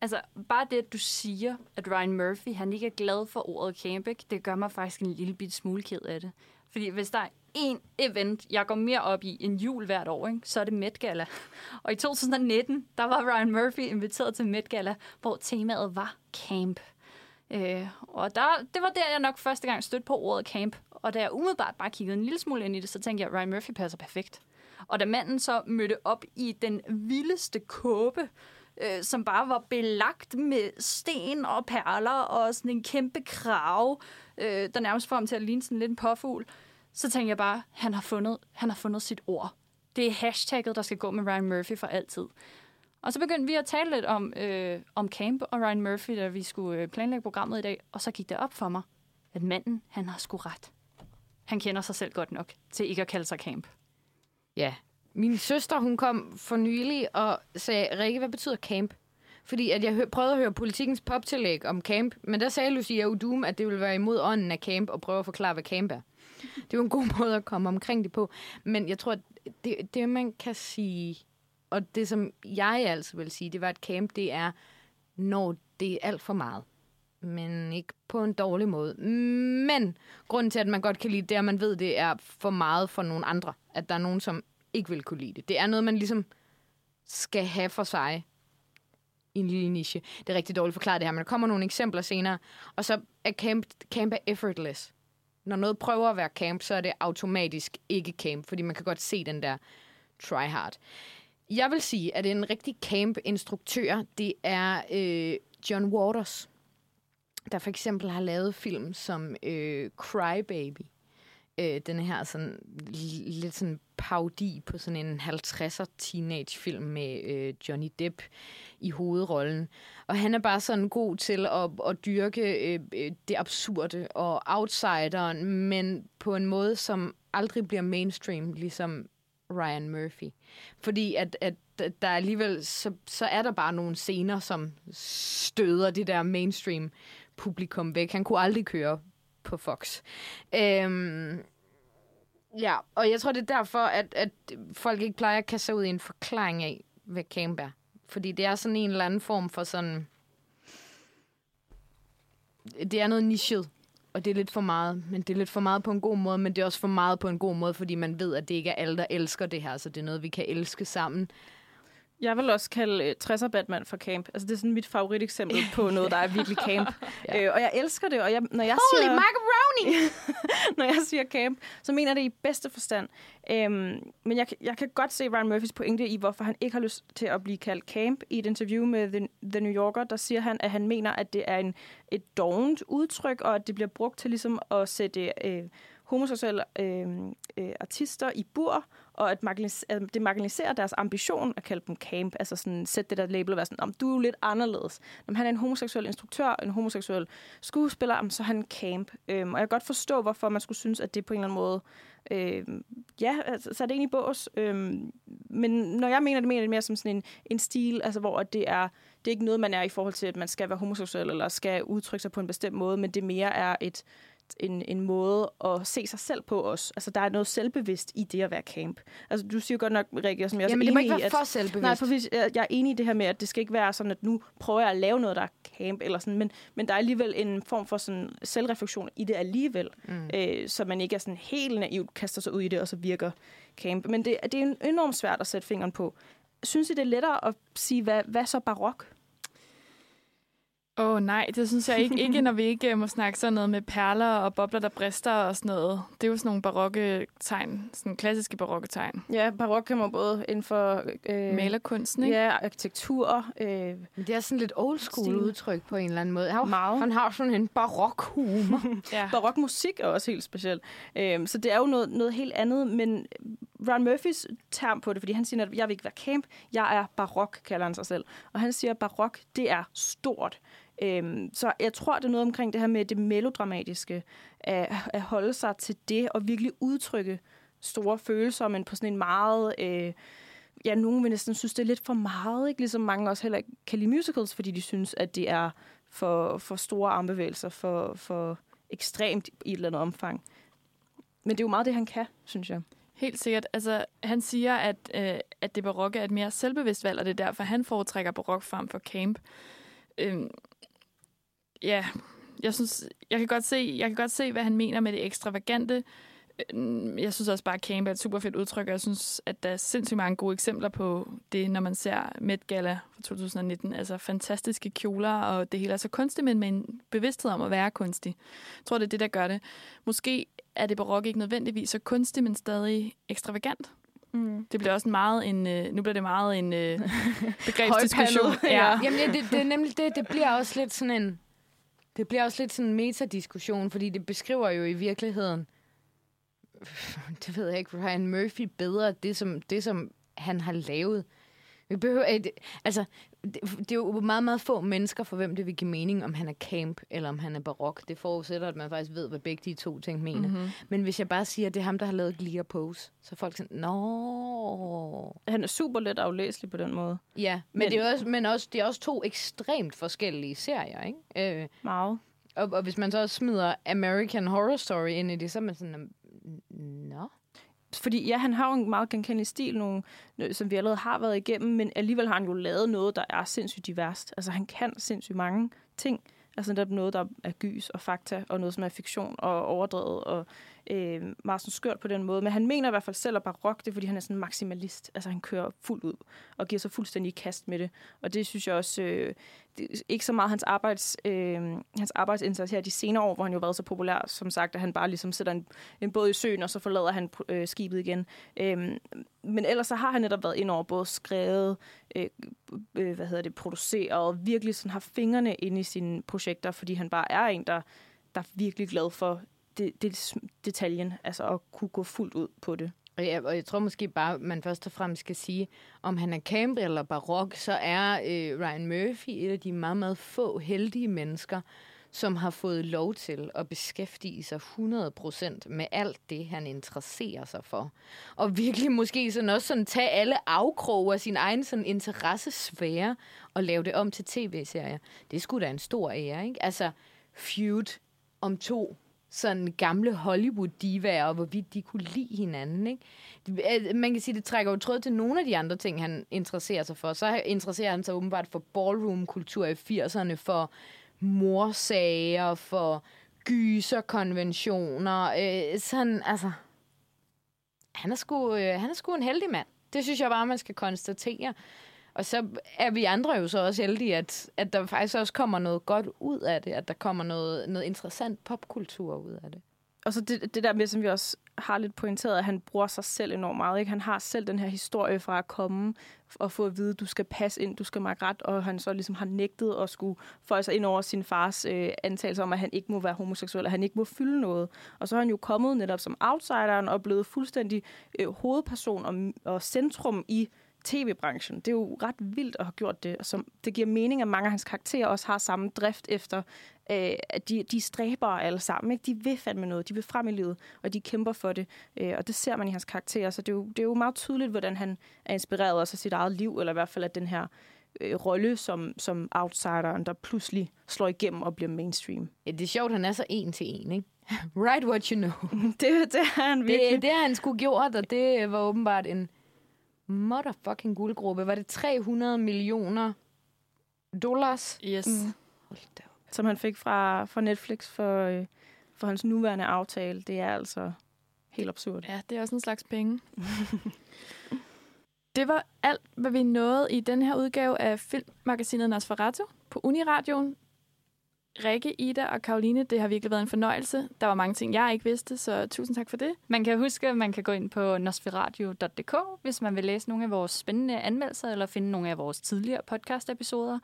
Altså, bare det, at du siger, at Ryan Murphy, han ikke er glad for ordet camp, ikke? det gør mig faktisk en lille bit smule ked af det. Fordi hvis der er én event, jeg går mere op i en jul hvert år, ikke? så er det Met Gala. Og i 2019, der var Ryan Murphy inviteret til Met Gala, hvor temaet var camp. Øh, og der, det var der, jeg nok første gang stødte på ordet camp. Og da jeg umiddelbart bare kiggede en lille smule ind i det, så tænkte jeg, at Ryan Murphy passer perfekt. Og da manden så mødte op i den vildeste kåbe, øh, som bare var belagt med sten og perler og sådan en kæmpe krav, øh, der nærmest får ham til at ligne sådan lidt en påfugl, så tænkte jeg bare, han har fundet, han har fundet sit ord. Det er hashtagget, der skal gå med Ryan Murphy for altid. Og så begyndte vi at tale lidt om, øh, om Camp og Ryan Murphy, da vi skulle øh, planlægge programmet i dag, og så gik det op for mig, at manden, han har sgu ret. Han kender sig selv godt nok til ikke at kalde sig Camp. Ja, min søster, hun kom for nylig og sagde, Rikke, hvad betyder camp? Fordi at jeg prøvede at høre politikens poptillæg om camp, men der sagde Lucia Udum, at det ville være imod ånden af camp og prøve at forklare, hvad camp er. Det var en god måde at komme omkring det på. Men jeg tror, at det, det man kan sige, og det som jeg altså vil sige, det var, et camp det er, når det er alt for meget. Men ikke på en dårlig måde. Men grunden til, at man godt kan lide det, er, at man ved, det er for meget for nogle andre. At der er nogen, som ikke vil kunne lide det. Det er noget, man ligesom skal have for sig i en lille niche. Det er rigtig dårligt forklaret det her, men der kommer nogle eksempler senere. Og så er camp, camp er effortless. Når noget prøver at være camp, så er det automatisk ikke camp, fordi man kan godt se den der try hard. Jeg vil sige, at en rigtig camp-instruktør, det er øh, John Waters, der for eksempel har lavet film som øh, Cry Baby, øh, den her sådan, lidt sådan paudi på sådan en 50'er teenagefilm med øh, Johnny Depp i hovedrollen. Og han er bare sådan god til at, at dyrke øh, øh det absurde og outsideren, men på en måde, som aldrig bliver mainstream, ligesom Ryan Murphy. Fordi at, at der alligevel, så, så er der bare nogle scener, som støder det der mainstream publikum væk. Han kunne aldrig køre på Fox. Øhm, ja, og jeg tror, det er derfor, at, at folk ikke plejer at kaste ud i en forklaring af, hvad camp er. Fordi det er sådan en eller anden form for sådan... Det er noget nichet, og det er lidt for meget. Men det er lidt for meget på en god måde, men det er også for meget på en god måde, fordi man ved, at det ikke er alle, der elsker det her, så det er noget, vi kan elske sammen. Jeg vil også kalde uh, 60'er Batman for camp. Altså, det er sådan mit favoriteksempel på [LAUGHS] noget, der er virkelig camp. ja. øh, og jeg elsker det, og jeg, når jeg Holy siger... macaroni! [LAUGHS] når jeg siger camp, så mener jeg det i bedste forstand. Øhm, men jeg, jeg kan godt se Ryan Murphys pointe i, hvorfor han ikke har lyst til at blive kaldt camp. I et interview med The, The New Yorker, der siger han, at han mener, at det er en, et dovent udtryk, og at det bliver brugt til ligesom at sætte... Øh, homoseksuelle øh, øh, artister i bur, og at, at det marginaliserer deres ambition at kalde dem camp, altså sådan sætte det der label og være sådan, om du er jo lidt anderledes. Når han er en homoseksuel instruktør, en homoseksuel skuespiller, så er han camp. Øhm, og jeg kan godt forstå, hvorfor man skulle synes, at det på en eller anden måde øh, ja, altså, så er det egentlig bås. Øhm, men når jeg mener det, mener det mere som sådan en, en stil, altså hvor det er, det er ikke noget, man er i forhold til, at man skal være homoseksuel eller skal udtrykke sig på en bestemt måde, men det mere er et, en, en måde at se sig selv på os. Altså, der er noget selvbevidst i det at være camp. Altså, du siger godt nok, Rikke, som jeg er Jamen, det må ikke være at, for selvbevidst. Nej, præcis. Jeg jeg er enig i det her med, at det skal ikke være sådan, at nu prøver jeg at lave noget, der er camp, eller sådan, men, men der er alligevel en form for sådan selvreflektion i det alligevel, mm. øh, så man ikke er sådan helt naivt kaster sig ud i det, og så virker camp. Men det, det er enormt svært at sætte fingeren på. Synes I, det er lettere at sige, hvad, hvad så barok? Åh oh, nej, det synes jeg ikke. Ikke når vi ikke øh, må snakke sådan noget med perler og bobler, der brister og sådan noget. Det er jo sådan nogle barokke tegn, sådan klassiske barokke tegn. Ja, barok kan man både inden for... Øh, Malerkunsten, ikke? Ja, arkitektur. Øh, Men det er sådan lidt old school Stil. udtryk på en eller anden måde. Han, Meget. han har sådan en barok humor. [LAUGHS] ja. Barokmusik er også helt speciel. Øhm, så det er jo noget, noget helt andet, men Ron Murphys term på det, fordi han siger, at jeg vil ikke være camp, jeg er barok, kalder han sig selv. Og han siger, at barok, det er stort. Øhm, så jeg tror, det er noget omkring det her med det melodramatiske, at, at holde sig til det og virkelig udtrykke store følelser, men på sådan en meget... Øh, ja, nogen vil næsten synes, det er lidt for meget, ikke? Ligesom mange også heller kan lide musicals, fordi de synes, at det er for, for store armbevægelser, for, for ekstremt i et eller andet omfang. Men det er jo meget det, han kan, synes jeg. Helt sikkert. Altså, han siger, at, øh, at det barokke er et mere selvbevidst valg, og det er derfor, han foretrækker barok frem for camp. Øhm, ja, jeg synes, jeg kan, godt se, jeg kan godt se, hvad han mener med det ekstravagante. Øhm, Jeg synes også bare, at camp er et super fedt udtryk, og jeg synes, at der er sindssygt mange gode eksempler på det, når man ser Met Gala fra 2019. Altså fantastiske kjoler, og det hele er så kunstigt, men med en bevidsthed om at være kunstig. Jeg tror, det er det, der gør det. Måske er det barok ikke nødvendigvis så kunstigt, men stadig ekstravagant. Mm. Det bliver også meget en, øh, nu bliver det meget en øh, [LAUGHS] begrebsdiskussion. Ja. Jamen, ja, det, det er nemlig det. Det bliver også lidt sådan en... Det bliver også lidt sådan en metadiskussion, fordi det beskriver jo i virkeligheden... [LAUGHS] Det ved jeg ikke, Ryan Murphy bedre, det som, det som han har lavet. Vi behøver, et, altså, det, det er jo meget, meget få mennesker, for hvem det vil give mening, om han er camp eller om han er barok. Det forudsætter, at man faktisk ved, hvad begge de to ting mener. Mhm. Men hvis jeg bare siger, at det er ham, der har lavet Glee og Pose, så er folk sådan, nå... Han er super let aflæselig på den måde. Ja, men, men, det, er også, men også, det er også to ekstremt forskellige serier, ikke? Øh, Meget. og, og hvis man så også smider American Horror Story ind i det, så er man sådan, nå... Fordi ja, han har jo en meget genkendelig stil, nogle, øh, som vi allerede har været igennem, men alligevel har han jo lavet noget, der er sindssygt diverst. Altså han kan sindssygt mange ting. Altså der er noget, der er gys og fakta, og noget, som er fiktion og overdrevet, og øh, meget sådan skørt på den måde. Men han mener i hvert fald selv at barok det, fordi han er sådan maksimalist. Altså han kører fuldt ud og giver sig fuldstændig i kast med det. Og det synes jeg også, øh, det ikke så meget hans, arbejds, øh, hans arbejdsindsats her de senere år, hvor han jo har været så populær, som sagt, at han bare ligesom sætter en, en båd i søen, og så forlader han øh, skibet igen. Øh, men ellers så har han netop været ind over både skrevet, øh, øh, hvad hedder det, produceret, og virkelig sådan har fingrene inde i sine projekter, fordi han bare er en, der, der er virkelig glad for det, det, detaljen, altså at kunne gå fuldt ud på det. Og jeg, og jeg tror måske bare, man først og fremmest skal sige, om han er camp eller barok, så er øh, Ryan Murphy et af de meget, meget få heldige mennesker, som har fået lov til at beskæftige sig 100% med alt det, han interesserer sig for. Og virkelig måske sådan også sådan tage alle afkroge af sin egen sådan interessesfære og lave det om til tv-serier. Det skulle da en stor ære, ikke? Altså, feud om to sådan gamle Hollywood-divaer, og hvorvidt de kunne lide hinanden. Ikke? Øh, man kan sige, det trækker jo tråd til nogle af de andre ting, han interesserer sig for. Så interesserer han sig åbenbart for ballroom-kultur i 80'erne, for morsager, for gyserkonventioner. Øh, sådan, altså... Han er, sgu, øh, han er sgu en heldig mand. Det synes jeg bare, man skal konstatere. Og så er vi andre jo så også heldige, at, at der faktisk også kommer noget godt ud af det. At der kommer noget, noget interessant popkultur ud af det. Og så det, det der med, som vi også har lidt pointeret, at han bruger sig selv enormt meget. Ikke? Han har selv den her historie fra at komme og få at vide, at du skal passe ind, du skal mærke ret, og han så ligesom har nægtet at skulle føje sig ind over sin fars øh, antagelse om, at han ikke må være homoseksuel, at han ikke må fylde noget. Og så er han jo kommet netop som outsideren og blevet fuldstændig øh, hovedperson og, og centrum i tv-branchen. Det er jo ret vildt at have gjort det. Og som, det giver mening, at mange af hans karakterer også har samme drift efter, øh, at de, de stræber alle sammen. Ikke? De vil fandme noget. De vil frem i livet, og de kæmper for det. Øh, og det ser man i hans karakterer. Så det er, jo, det er jo meget tydeligt, hvordan han er inspireret også af sit eget liv, eller i hvert fald af den her øh, rolle som, som outsideren, der pludselig slår igennem og bliver mainstream. Ja, det er sjovt, han er så en til en, ikke? [LAUGHS] Write what you know. [LAUGHS] det, det har han virkelig. Det, det har han sgu gjort, og det var åbenbart en motherfucking guldgruppe. Var det 300 millioner dollars? Yes. Mm. Som han fik fra, fra Netflix for, øh, for hans nuværende aftale. Det er altså helt absurd. Ja, det er også en slags penge. [LAUGHS] det var alt, hvad vi nåede i den her udgave af filmmagasinet Nosferatu på Uniradioen. Rikke, Ida og Karoline, det har virkelig været en fornøjelse. Der var mange ting, jeg ikke vidste, så tusind tak for det. Man kan huske, at man kan gå ind på nosferadio.dk, hvis man vil læse nogle af vores spændende anmeldelser, eller finde nogle af vores tidligere podcast-episoder.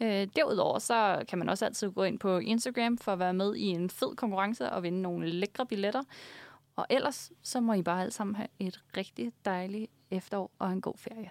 Øh, derudover så kan man også altid gå ind på Instagram for at være med i en fed konkurrence og vinde nogle lækre billetter. Og ellers så må I bare alle sammen have et rigtig dejligt efterår og en god ferie.